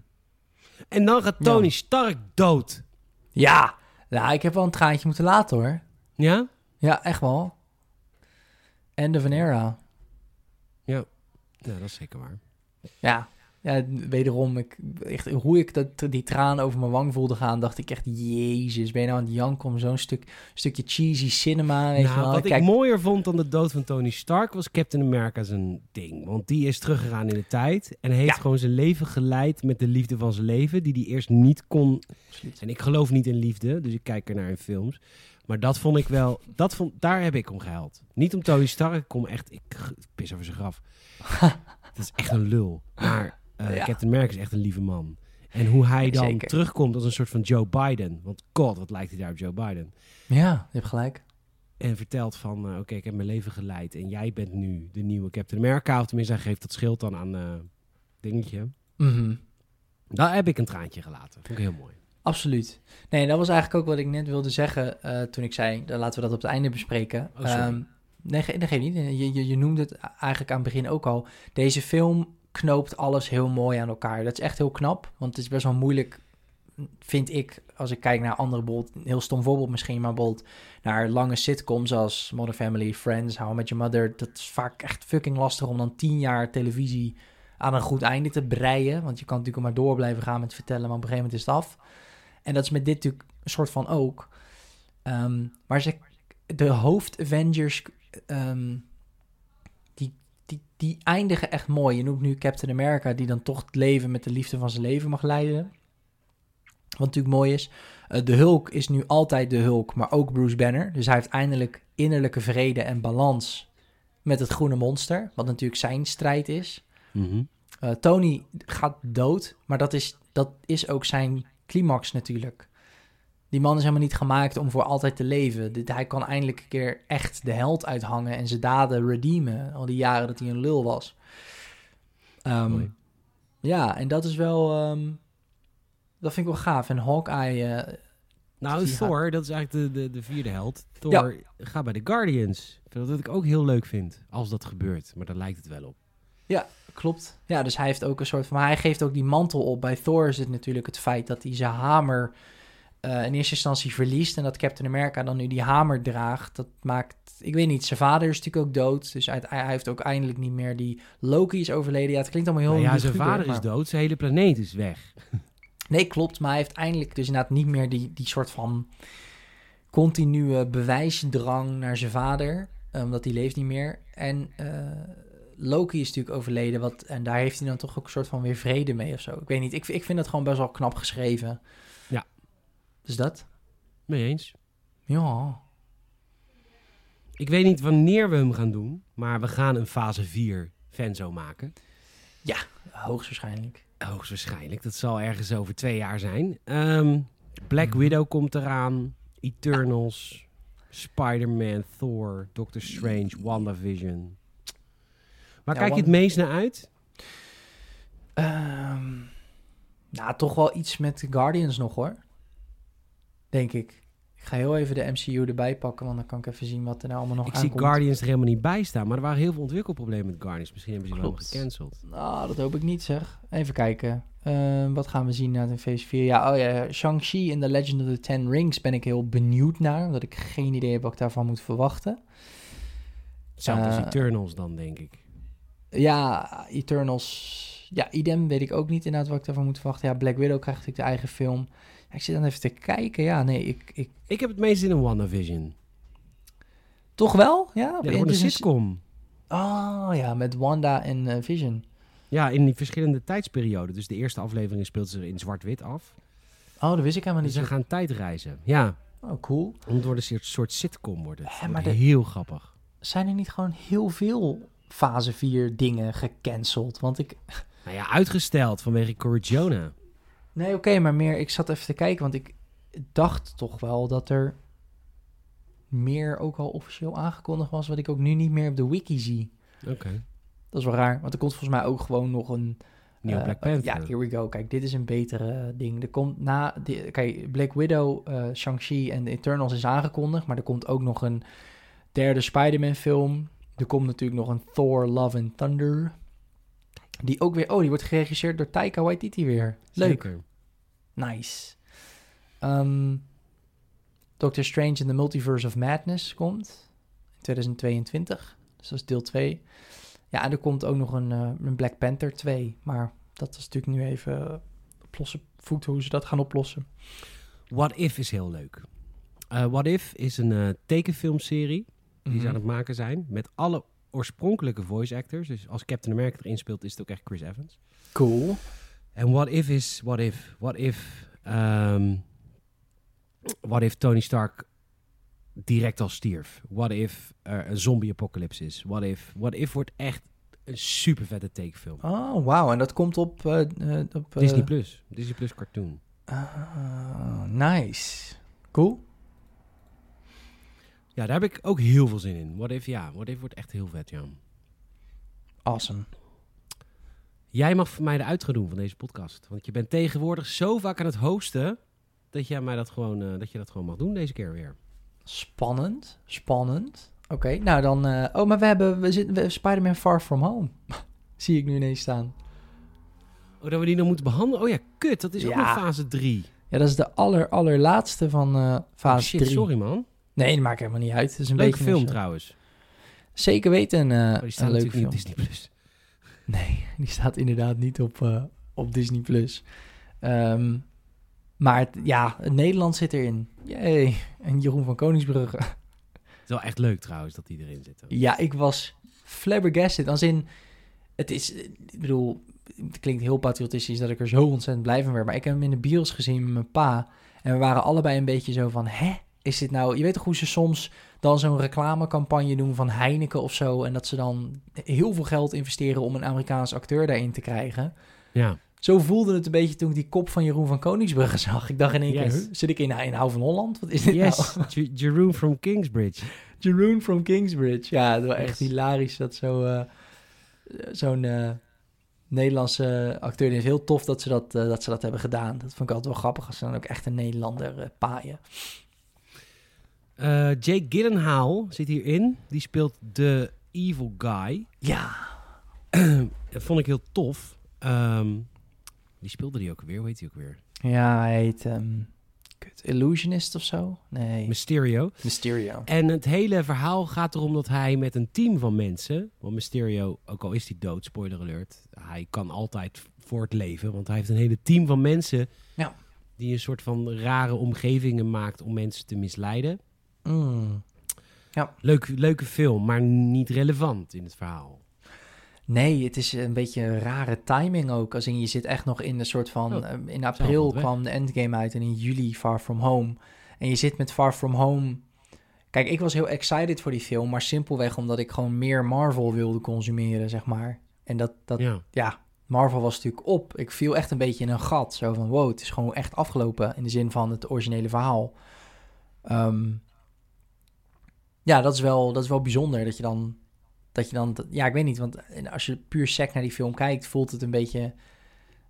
En dan gaat Tony Ja. Stark dood. ja, nou, ik heb wel een traantje moeten laten hoor. Ja? Ja, echt wel. End of an era. Ja, dat is zeker waar. Ja, ja wederom, ik, echt, hoe ik dat, die traan over mijn wang voelde gaan, dacht ik echt, jezus, ben je nou aan het janken om zo'n stuk, stukje cheesy cinema, weet Nou, wat Kijk, ik mooier vond dan de dood van Tony Stark was Captain America zijn ding. Want die is teruggegaan in de tijd en heeft Ja. gewoon zijn leven geleid met de liefde van zijn leven, die hij eerst niet kon. Absoluut. En ik geloof niet in liefde, dus ik kijk er naar in films. Maar dat vond ik wel, dat vond, daar heb ik om gehuild. Niet om Tony Stark, ik kom echt, ik pis over zijn graf. dat is echt een lul. Maar eh, Ja. Captain America is echt een lieve man. En hoe hij dan Zeker. terugkomt als een soort van Joe Biden. Want god, wat lijkt hij daar op Joe Biden. Ja, je hebt gelijk. En vertelt van, eh, oké, ik heb mijn leven geleid en jij bent nu de nieuwe Captain America. Of tenminste, hij geeft dat schild dan aan eh dingetje. Mhm. Daar heb ik een traantje gelaten. Vond ik heel mooi. Absoluut. Nee, dat was eigenlijk ook wat ik net wilde zeggen toen ik zei, dan laten we dat op het einde bespreken. Oh. Ehm, nee, ge- nee, geef niet. Je, je, je noemde het eigenlijk aan het begin ook al. Deze film knoopt alles heel mooi aan elkaar. Dat is echt heel knap, want het is best wel moeilijk, vind ik, als ik kijk naar andere, een heel stom voorbeeld misschien, maar bijvoorbeeld naar lange sitcoms als Modern Family, Friends, How I Met Your Mother. Dat is vaak echt fucking lastig om dan tien jaar televisie aan een goed einde te breien. Want je kan natuurlijk maar door blijven gaan met vertellen, maar op een gegeven moment is het af. En dat is met dit natuurlijk een soort van ook. Ehm, maar de hoofd-Avengers, ehm, die, eindigen echt mooi. Je noemt nu Captain America, die dan toch het leven met de liefde van zijn leven mag leiden. Wat natuurlijk mooi is. Eh, de Hulk is nu altijd de Hulk, maar ook Bruce Banner. Dus hij heeft eindelijk innerlijke vrede en balans met het groene monster. Wat natuurlijk zijn strijd is. Mhm. Eh, Tony gaat dood, maar dat is, dat is ook zijn climax natuurlijk. Die man is helemaal niet gemaakt om voor altijd te leven. Dit, hij kan eindelijk een keer echt de held uithangen en zijn daden redeemen. Al die jaren dat hij een lul was. Ehm, ja, en dat is wel... ehm, dat vind ik wel gaaf. En Hawkeye... eh, Nou, Thor, dat is eigenlijk de, de, de vierde held. Thor Ja. gaat bij de Guardians. Wat ik ook heel leuk vind, als dat gebeurt. Maar daar lijkt het wel op. Klopt. Ja, dus hij heeft ook een soort van... Maar hij geeft ook die mantel op. Bij Thor is het natuurlijk het feit dat hij zijn hamer eh, in eerste instantie verliest... en dat Captain America dan nu die hamer draagt. Dat maakt... Ik weet niet, zijn vader is natuurlijk ook dood. Dus hij, hij heeft ook eindelijk niet meer die... Loki is overleden. Ja, het klinkt allemaal heel... Nou ja, zijn vader is dood, zijn hele planeet is weg. Nee, klopt. Maar hij heeft eindelijk dus inderdaad niet meer die, die soort van continue bewijsdrang naar zijn vader. eh, Omdat hij leeft niet meer. En eh, Loki is natuurlijk overleden. Wat, en daar heeft hij dan toch ook een soort van weer vrede mee of zo. Ik weet niet. Ik, ik vind het gewoon best wel knap geschreven. Ja. Dus dat? Mee eens. Ja. Ik weet niet wanneer we hem gaan doen, maar we gaan een fase 4 fanzo maken. Hoogstwaarschijnlijk. Hoogstwaarschijnlijk. Dat zal ergens over twee jaar zijn. Ehm, Black. Widow komt eraan. Eternals. Spider-Man, Thor, Doctor Strange, WandaVision. Waar Ja, kijk je het meest naar uit? Ehm, nou, toch wel iets met Guardians nog hoor. Denk ik. Ik ga heel even de MCU erbij pakken, want dan kan ik even zien wat er nou allemaal nog Ik aankomt. zie Guardians er helemaal niet bij staan, maar er waren heel veel ontwikkelproblemen met Guardians. Misschien hebben ze die wel gecanceld. Nou, dat hoop ik niet zeg. Even kijken. Ehm, wat gaan we zien na de phase 4? Ja, oh ja, Shang-Chi in The Legend of the Ten Rings ben ik heel benieuwd naar. Omdat ik geen idee heb wat ik daarvan moet verwachten. Hetzelfde als Eh, Eternals dan, denk ik. Ja, Eternals. Ja, idem weet ik ook niet inderdaad wat ik daarvan moet verwachten. Ja, Black Widow krijgt natuurlijk de eigen film. Ik zit dan even te kijken. Ja, nee, ik... ik... Ik heb het meest in een WandaVision. Toch wel? Ja, Ja, gewoon een sitcom. Oh ja, met Wanda en eh, Vision. Ja, in die verschillende tijdsperioden. Dus de eerste aflevering speelt zich in zwart-wit af. Oh, dat wist ik helemaal Dus niet. ze gaan tijdreizen. Ja, Oh, cool. en het wordt een soort, sitcom worden. Maar de- heel grappig. Zijn er niet gewoon heel veel fase 4 dingen gecanceld? Want ik... Nou ja, uitgesteld vanwege Corrigiona. Nee, oké, maar meer... Ik zat even te kijken, want ik dacht toch wel dat er meer ook al officieel aangekondigd was... wat ik ook nu niet meer op de wiki zie. Oké. Dat is wel raar, want er komt volgens mij ook gewoon nog een... Nieuwe eh, Black Panther. Ja, here we go. Kijk, dit is een betere ding. Er komt na... Die, kijk, Black Widow, eh, Shang-Chi en Eternals is aangekondigd... maar er komt ook nog een derde Spider-Man film. Er komt natuurlijk nog een Thor Love and Thunder... Die ook weer... Oh, die wordt geregisseerd door Taika Waititi weer. Leuk. Zeker. Nice. Ehm, Doctor Strange in the Multiverse of Madness komt in 2022. Dus dat is deel 2. Ja, en er komt ook nog een, eh, een Black Panther 2. Maar dat is natuurlijk nu even op losse voet hoe ze dat gaan oplossen. What If is heel leuk. Eh, What If is een eh, tekenfilmserie die Mhm. ze aan het maken zijn. Met alle oorspronkelijke voice actors. Dus als Captain America erin speelt, is het ook echt Chris Evans. Cool. En What If is What If. What If... ehm, what If Tony Stark direct al stierf. What If er een zombie-apocalypse is. What If... What If wordt echt een super vette tekenfilm. Oh, wauw. En dat komt op... eh, eh, op eh, Disney Plus. Disney Plus cartoon. ah, nice. Cool. Ja, daar heb ik ook heel veel zin in. What If, ja. What If wordt echt heel vet, ja. Awesome. Jij mag voor mij de uitgaan doen van deze podcast. Want je bent tegenwoordig zo vaak aan het hosten... dat, jij mij dat, gewoon, eh, dat je dat gewoon mag doen deze keer weer. Spannend, spannend. Oké, nou dan... eh, oh, maar we hebben, we zitten, we Spider-Man Far From Home. Zie ik nu ineens staan. Oh, dat we die nog moeten behandelen? Oh ja, kut. Dat is ook nog fase 3. Ja, dat is de aller, allerlaatste van eh fase shit, 3. sorry man. Nee, dat maakt helemaal niet uit. Het is een Leuke beetje film een- trouwens. Zeker weten eh, Oh, die staat een leuke natuurlijk film. niet op Disney+. Plus. Nee, die staat inderdaad niet op, eh, op Disney+. Plus. Ehm, maar het- ja, het Nederland zit erin. Jee. En Jeroen van Koningsbrugge. Het is wel echt leuk trouwens dat die erin zit. Ja, ik was flabbergasted. Als in, het is, ik bedoel, het klinkt heel patriotistisch dat ik er zo ontzettend blij van werd. Maar ik heb hem in de bios gezien met mijn pa. En we waren allebei een beetje zo van, hè? Is dit nou... Je weet toch hoe ze soms dan zo'n reclamecampagne doen van Heineken of zo... en dat ze dan heel veel geld investeren om een Amerikaans acteur daarin te krijgen. Ja. Zo voelde het een beetje toen ik die kop van Jeroen van Koningsbrugge zag. Ik dacht in één Yes. keer, zit ik in, in Hou van Holland? Wat is dit Yes, nou? J- Jerome from Kingsbridge. Jeroen from Kingsbridge. Ja, het was echt hilarisch dat zo, eh, zo'n eh, Nederlandse acteur is. Heel tof dat ze dat, eh, dat ze dat hebben gedaan. Dat vond ik altijd wel grappig als ze dan ook echt een Nederlander paaien. Eh, Jake Gyllenhaal zit hierin. Die speelt de evil guy. Ja, Dat vond ik heel tof. Ehm, die speelde die ook weer. Hoe heet die ook weer? ja hij heet ehm, Illusionist of zo? Nee, Mysterio. Mysterio. En het hele verhaal gaat erom dat hij met een team van mensen... Want Mysterio, ook al is hij dood, spoiler alert... Hij kan altijd voortleven. Want hij heeft een hele team van mensen... Ja. Die een soort van rare omgevingen maakt om mensen te misleiden. Mm. Leuk, leuke film, maar niet relevant in het verhaal. Nee, het is een beetje een rare timing ook. Als in je zit echt nog in een soort van. Oh, eh, in april kwam de Endgame uit en in juli Far From Home. En je zit met Far From Home. Kijk, ik was heel excited voor die film, maar simpelweg omdat ik gewoon meer Marvel wilde consumeren, zeg maar. En dat, dat ja. Ja. Marvel was natuurlijk op. Ik viel echt een beetje in een gat. Zo van, wow, het is gewoon echt afgelopen in de zin van het originele verhaal. Ehm, ja, dat is, wel, dat is wel bijzonder dat je dan dat je dan, ja, ik weet niet, want als je puur sec naar die film kijkt, voelt het een beetje.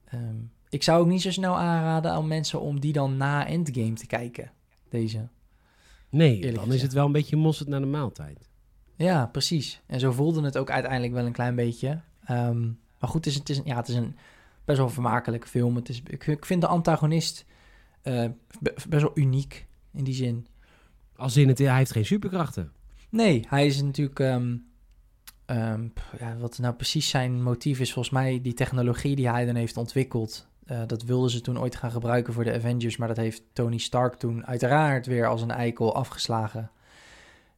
ehm, ik zou ook niet zo snel aanraden aan mensen om die dan na Endgame te kijken. Deze. Nee, Eerlijk dan is het wel een beetje mosterd naar de maaltijd. Ja, precies. En zo voelde het ook uiteindelijk wel een klein beetje. Ehm, maar goed, het is, het, is, ja, het is een best wel vermakelijke film. Het is, ik, ik vind de antagonist eh, be- best wel uniek in die zin. Als in het, hij heeft geen superkrachten. Nee, hij is natuurlijk. ehm, pff, ja, wat nou precies zijn motief is, volgens mij die technologie die hij dan heeft ontwikkeld. eh, dat wilden ze toen ooit gaan gebruiken voor de Avengers, maar dat heeft Tony Stark toen uiteraard weer als een eikel afgeslagen.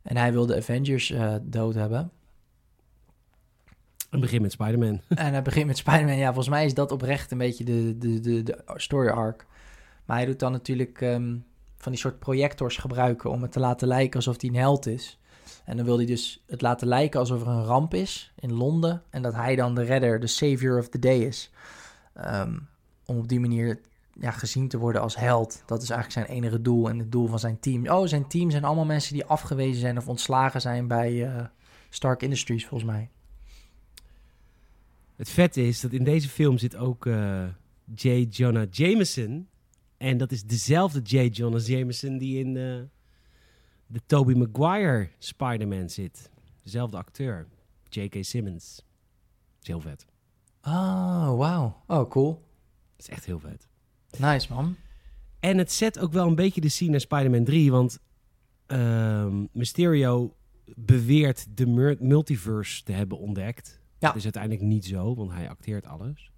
En hij wilde Avengers eh, dood hebben. Een begin met Spider-Man. En hij begint met Spider-Man. Ja, volgens mij is dat oprecht een beetje de, de, de, de story arc. Maar hij doet dan natuurlijk ehm, van die soort projectors gebruiken om het te laten lijken alsof hij een held is. En dan wil hij dus het laten lijken alsof er een ramp is in Londen. En dat hij dan de redder, de savior of the day is. Ehm, om op die manier ja, gezien te worden als held. Dat is eigenlijk zijn enige doel en het doel van zijn team. Oh, zijn team zijn allemaal mensen die afgewezen zijn of ontslagen zijn bij eh, Stark Industries, volgens mij. Het vette is dat in deze film zit ook eh, J. Jonah Jameson. En dat is dezelfde J. Jonah Jameson die in eh, de Tobey Maguire Spider-Man zit. Dezelfde acteur. J.K. Simmons. Is heel vet. Oh, wauw. Oh, cool. Dat is echt heel vet. Nice, man. En het zet ook wel een beetje de scene naar Spider-Man 3. Want ehm, Mysterio beweert de multiverse te hebben ontdekt. Ja. Dat is uiteindelijk niet zo, want hij acteert alles.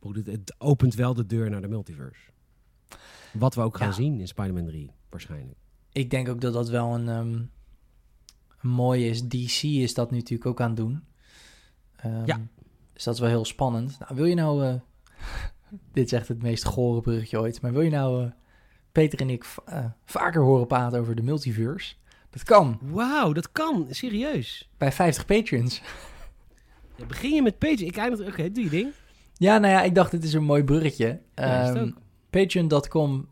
Maar het opent wel de deur naar de multiverse. Wat we ook gaan Ja. zien in Spider-Man 3, waarschijnlijk. Ik denk ook dat dat wel een, ehm, een mooie is. DC is dat nu natuurlijk ook aan het doen. Ehm, Ja. Dus dat is wel heel spannend. Nou, wil je nou... eh, dit is echt het meest gore bruggetje ooit. Maar wil je nou eh, Peter en ik eh, vaker horen praten over de multiverse? Dat kan. Wauw, dat kan. Serieus. Bij 50 patrons. Ja, begin je met Page. Ik eindig... Oké, doe je ding. Ja, nou ja, ik dacht dit is een mooi bruggetje. Ja, ook. Patreon.com,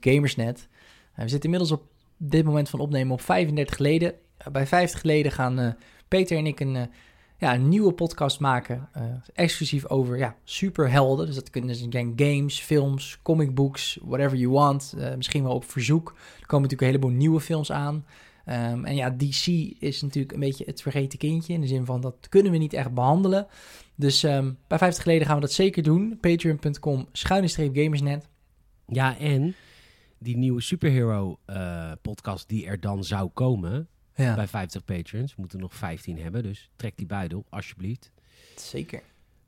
gamersnet. Eh, we zitten inmiddels op dit moment van opnemen op 35 leden. Eh, bij 50 leden gaan eh, Peter en ik een, ja, een nieuwe podcast maken. exclusief over ja, superhelden. Dus dat kunnen zijn games, films, comic books, whatever you want. Misschien wel op verzoek. Er komen natuurlijk een heleboel nieuwe films aan. Ehm, en ja, DC is natuurlijk een beetje het vergeten kindje. In de zin van dat kunnen we niet echt behandelen. Dus ehm, bij 50 leden gaan we dat zeker doen. Patreon.com schuine streep gamersnet. Ja, en die nieuwe superhero eh, podcast die er dan zou komen... Ja, bij 50 patrons. We moeten nog 15 hebben, dus trek die buidel, alsjeblieft. zeker.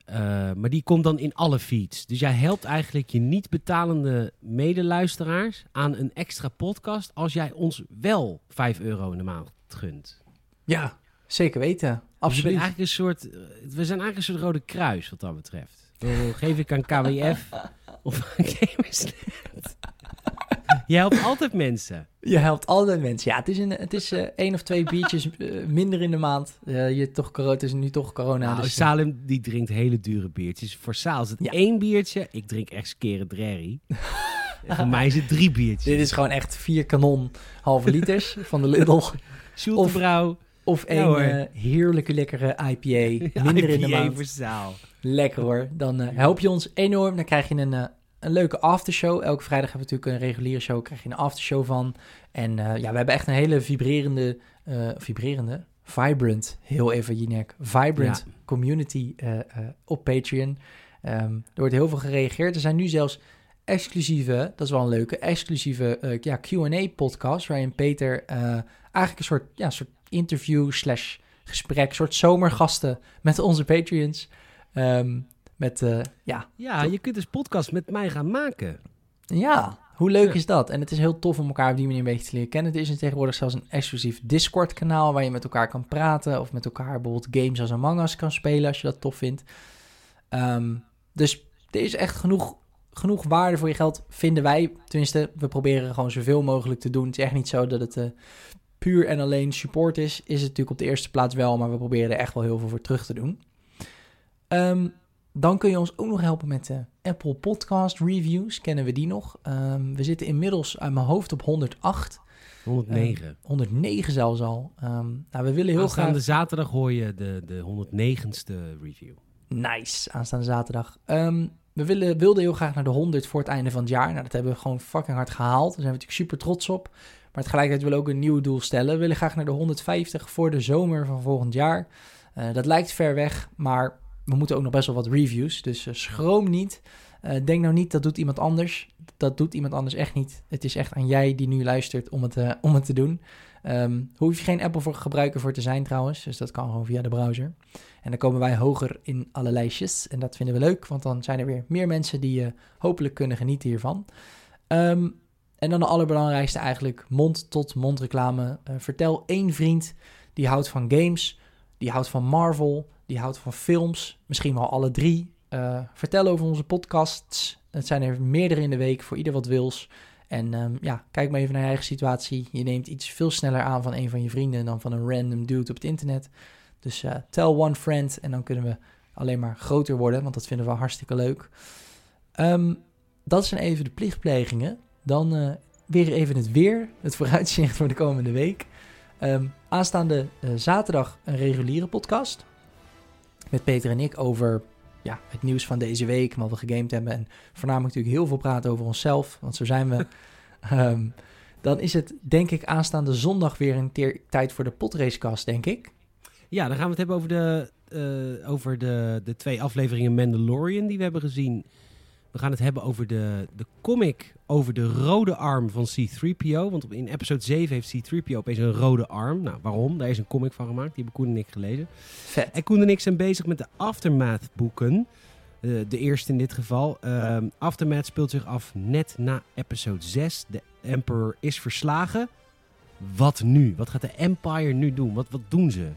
Eh, maar die komt dan in alle feeds. Dus jij helpt eigenlijk je niet betalende medeluisteraars aan een extra podcast als jij ons wel 5 euro in de maand gunt. Ja, zeker weten. Dus Absoluut. eigenlijk een soort, eh, we zijn eigenlijk een soort rode kruis wat dat betreft. Geef ik aan KWF of aan Gamersnet. Je helpt altijd mensen. Je helpt altijd mensen. Ja, het is, een, het is eh, één of twee biertjes eh, minder in de maand. Je toch, het is nu toch corona. Nou, dus, Salem die drinkt hele dure biertjes. Voor Saal is het Ja. één biertje. Ik drink echt skere drerry. Voor mij is het drie biertjes. dit is gewoon echt vier kanon halve liters van de Lidl. Schultebrouw. Of Ja, hoor. eh, heerlijke lekkere IPA. Minder in de maand. Lekker hoor. Dan eh, help je ons enorm. Dan krijg je een, eh, een leuke aftershow. Elke vrijdag hebben we natuurlijk een reguliere show. Krijg je een aftershow van. En ja, we hebben echt een hele vibrerende, vibrerende, vibrant, heel even Jinek, vibrant Ja. community op Patreon. Ehm, er wordt heel veel gereageerd. Er zijn nu zelfs exclusieve, dat is wel een leuke, exclusieve ja, Q&A-podcast... waarin Peter eigenlijk een soort, ja, soort interview slash gesprek... soort zomergasten met onze Patreons... Ehm, met, eh, ja, Ja, je kunt dus podcast met mij gaan maken. ja, hoe leuk Ja. is dat? En het is heel tof om elkaar op die manier een beetje te leren kennen. Er is tegenwoordig zelfs een exclusief Discord-kanaal... waar je met elkaar kan praten... of met elkaar bijvoorbeeld games als Among Us kan spelen... als je dat tof vindt. Ehm, dus er is echt genoeg, genoeg waarde voor je geld, vinden wij. Tenminste, we proberen gewoon zoveel mogelijk te doen. Het is echt niet zo dat het... eh, puur en alleen support is, is het natuurlijk op de eerste plaats wel, maar we proberen er echt wel heel veel voor terug te doen. Ehm, dan kun je ons ook nog helpen met de Apple Podcast Reviews. Kennen we die nog? Ehm, we zitten inmiddels uit mijn hoofd op 108. 109. 109 zelfs al. Ehm, nou, we willen heel Aanstaande graag... zaterdag hoor je de, de 109ste review. Nice, aanstaande zaterdag. We willen, wilden heel graag naar de 100 voor het einde van het jaar. Nou, dat hebben we gewoon fucking hard gehaald. Daar zijn we natuurlijk super trots op. Maar tegelijkertijd willen we ook een nieuw doel stellen. We willen graag naar de 150 voor de zomer van volgend jaar. Eh, dat lijkt ver weg, maar we moeten ook nog best wel wat reviews. Dus eh, schroom niet. Eh, denk nou niet, dat doet iemand anders. Dat doet iemand anders echt niet. Het is echt aan jij die nu luistert om het, om het te doen. Ehm hoef je geen Apple voor gebruiker voor te zijn trouwens. Dus dat kan gewoon via de browser. En dan komen wij hoger in alle lijstjes. En dat vinden we leuk, want dan zijn er weer meer mensen die hopelijk kunnen genieten hiervan. Ehm, en dan de allerbelangrijkste eigenlijk, mond-tot-mond reclame. Eh, vertel één vriend die houdt van games, die houdt van Marvel, die houdt van films. Misschien wel alle drie. Eh, vertel over onze podcasts. Het zijn er meerdere in de week, voor ieder wat wils. En ehm, ja, kijk maar even naar je eigen situatie. Je neemt iets veel sneller aan van een van je vrienden dan van een random dude op het internet. Dus eh, tell one friend en dan kunnen we alleen maar groter worden, want dat vinden we hartstikke leuk. Ehm, dat zijn even de plichtplegingen. Dan eh, weer even het weer, het vooruitzicht voor de komende week. Ehm, aanstaande eh, zaterdag een reguliere podcast. Met Peter en ik over ja, het nieuws van deze week, wat we gegamed hebben. En voornamelijk natuurlijk heel veel praten over onszelf, want zo zijn we. Ehm, dan is het denk ik aanstaande zondag weer een tijd voor de potracecast, denk ik. Ja, dan gaan we het hebben over de, eh, over de, de twee afleveringen Mandalorian die we hebben gezien. We gaan het hebben over de, de comic over de rode arm van C-3PO. Want in episode 7 heeft C-3PO opeens een rode arm. Nou, waarom? Daar is een comic van gemaakt. Die hebben Koen en ik gelezen. Vet. En Koen en ik zijn bezig met de Aftermath boeken. Eh, de eerste in dit geval. Ehm, Aftermath speelt zich af net na episode 6. De Emperor is verslagen. Wat nu? Wat gaat de Empire nu doen? Wat, wat doen ze?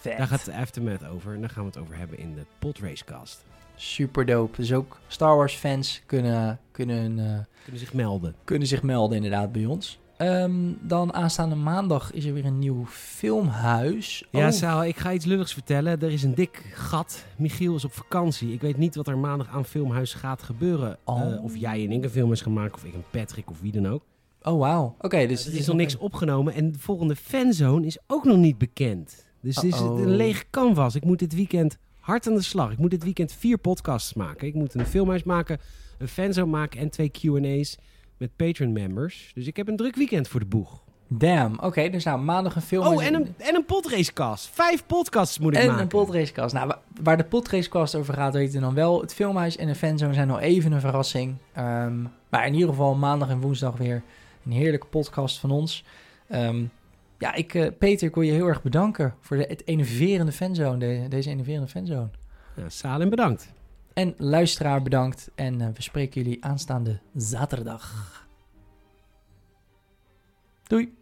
Vet. Daar gaat de Aftermath over. En daar gaan we het over hebben in de Podracecast. Super dope. Dus ook Star Wars fans kunnen, kunnen, eh, Kunnen zich melden. kunnen zich melden inderdaad bij ons. Ehm, dan aanstaande maandag is er weer een nieuw filmhuis. Ja, Oh, Saal, ik ga iets lulligs vertellen. Er is een dik gat. Michiel is op vakantie. Ik weet niet wat er maandag aan Filmhuis gaat gebeuren. Oh. Eh, of jij en ik een film is maken, of ik een Patrick, of wie dan ook. oh wauw. Oké, dus er is nog niks opgenomen. En de volgende fanzone is ook nog niet bekend. Dus het is een lege canvas. Ik moet dit weekend hard aan de slag. Ik moet dit weekend vier podcasts maken. Ik moet een filmhuis maken, een fanzone maken en twee Q&A's met Patreon-members. Dus ik heb een druk weekend voor de boeg. Damn. Oké, dus nou maandag een film. Oh, en een, en een podracecast. Vijf podcasts moet ik En maken. een podracecast. Nou, wa- waar de podracecast over gaat, weten we dan wel. Het filmhuis en de fanzone zijn nog even een verrassing. Ehm, maar in ieder geval maandag en woensdag weer een heerlijke podcast van ons. Ehm, ja, ik, eh, Peter, ik wil je heel erg bedanken voor de, het enerverende fanzone, de- deze enerverende fanzone. Ja, Salem, bedankt. En luisteraar bedankt. En eh, we spreken jullie aanstaande zaterdag. Doei.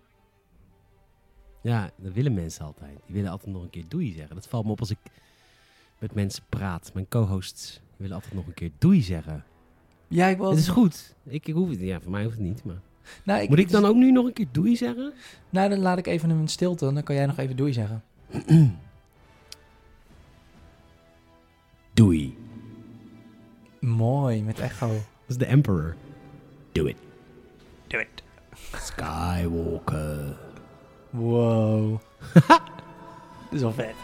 Ja, dat willen mensen altijd. Die willen altijd nog een keer doei zeggen. Dat valt me op als ik met mensen praat. Mijn co-hosts willen altijd nog een keer doei zeggen. Ja, ik wil... Het is goed. Ik, ik hoef het, ja, voor mij hoeft het niet. Maar... Nou, ik, Moet ik dan ook nu nog een keer doei zeggen? Nou, dan laat ik even een stilte. Dan kan jij nog even doei zeggen. Doei. Mooi, met echo. Dat is de Emperor. Do it. Do it. Skywalker. Wow. Dit is wel vet.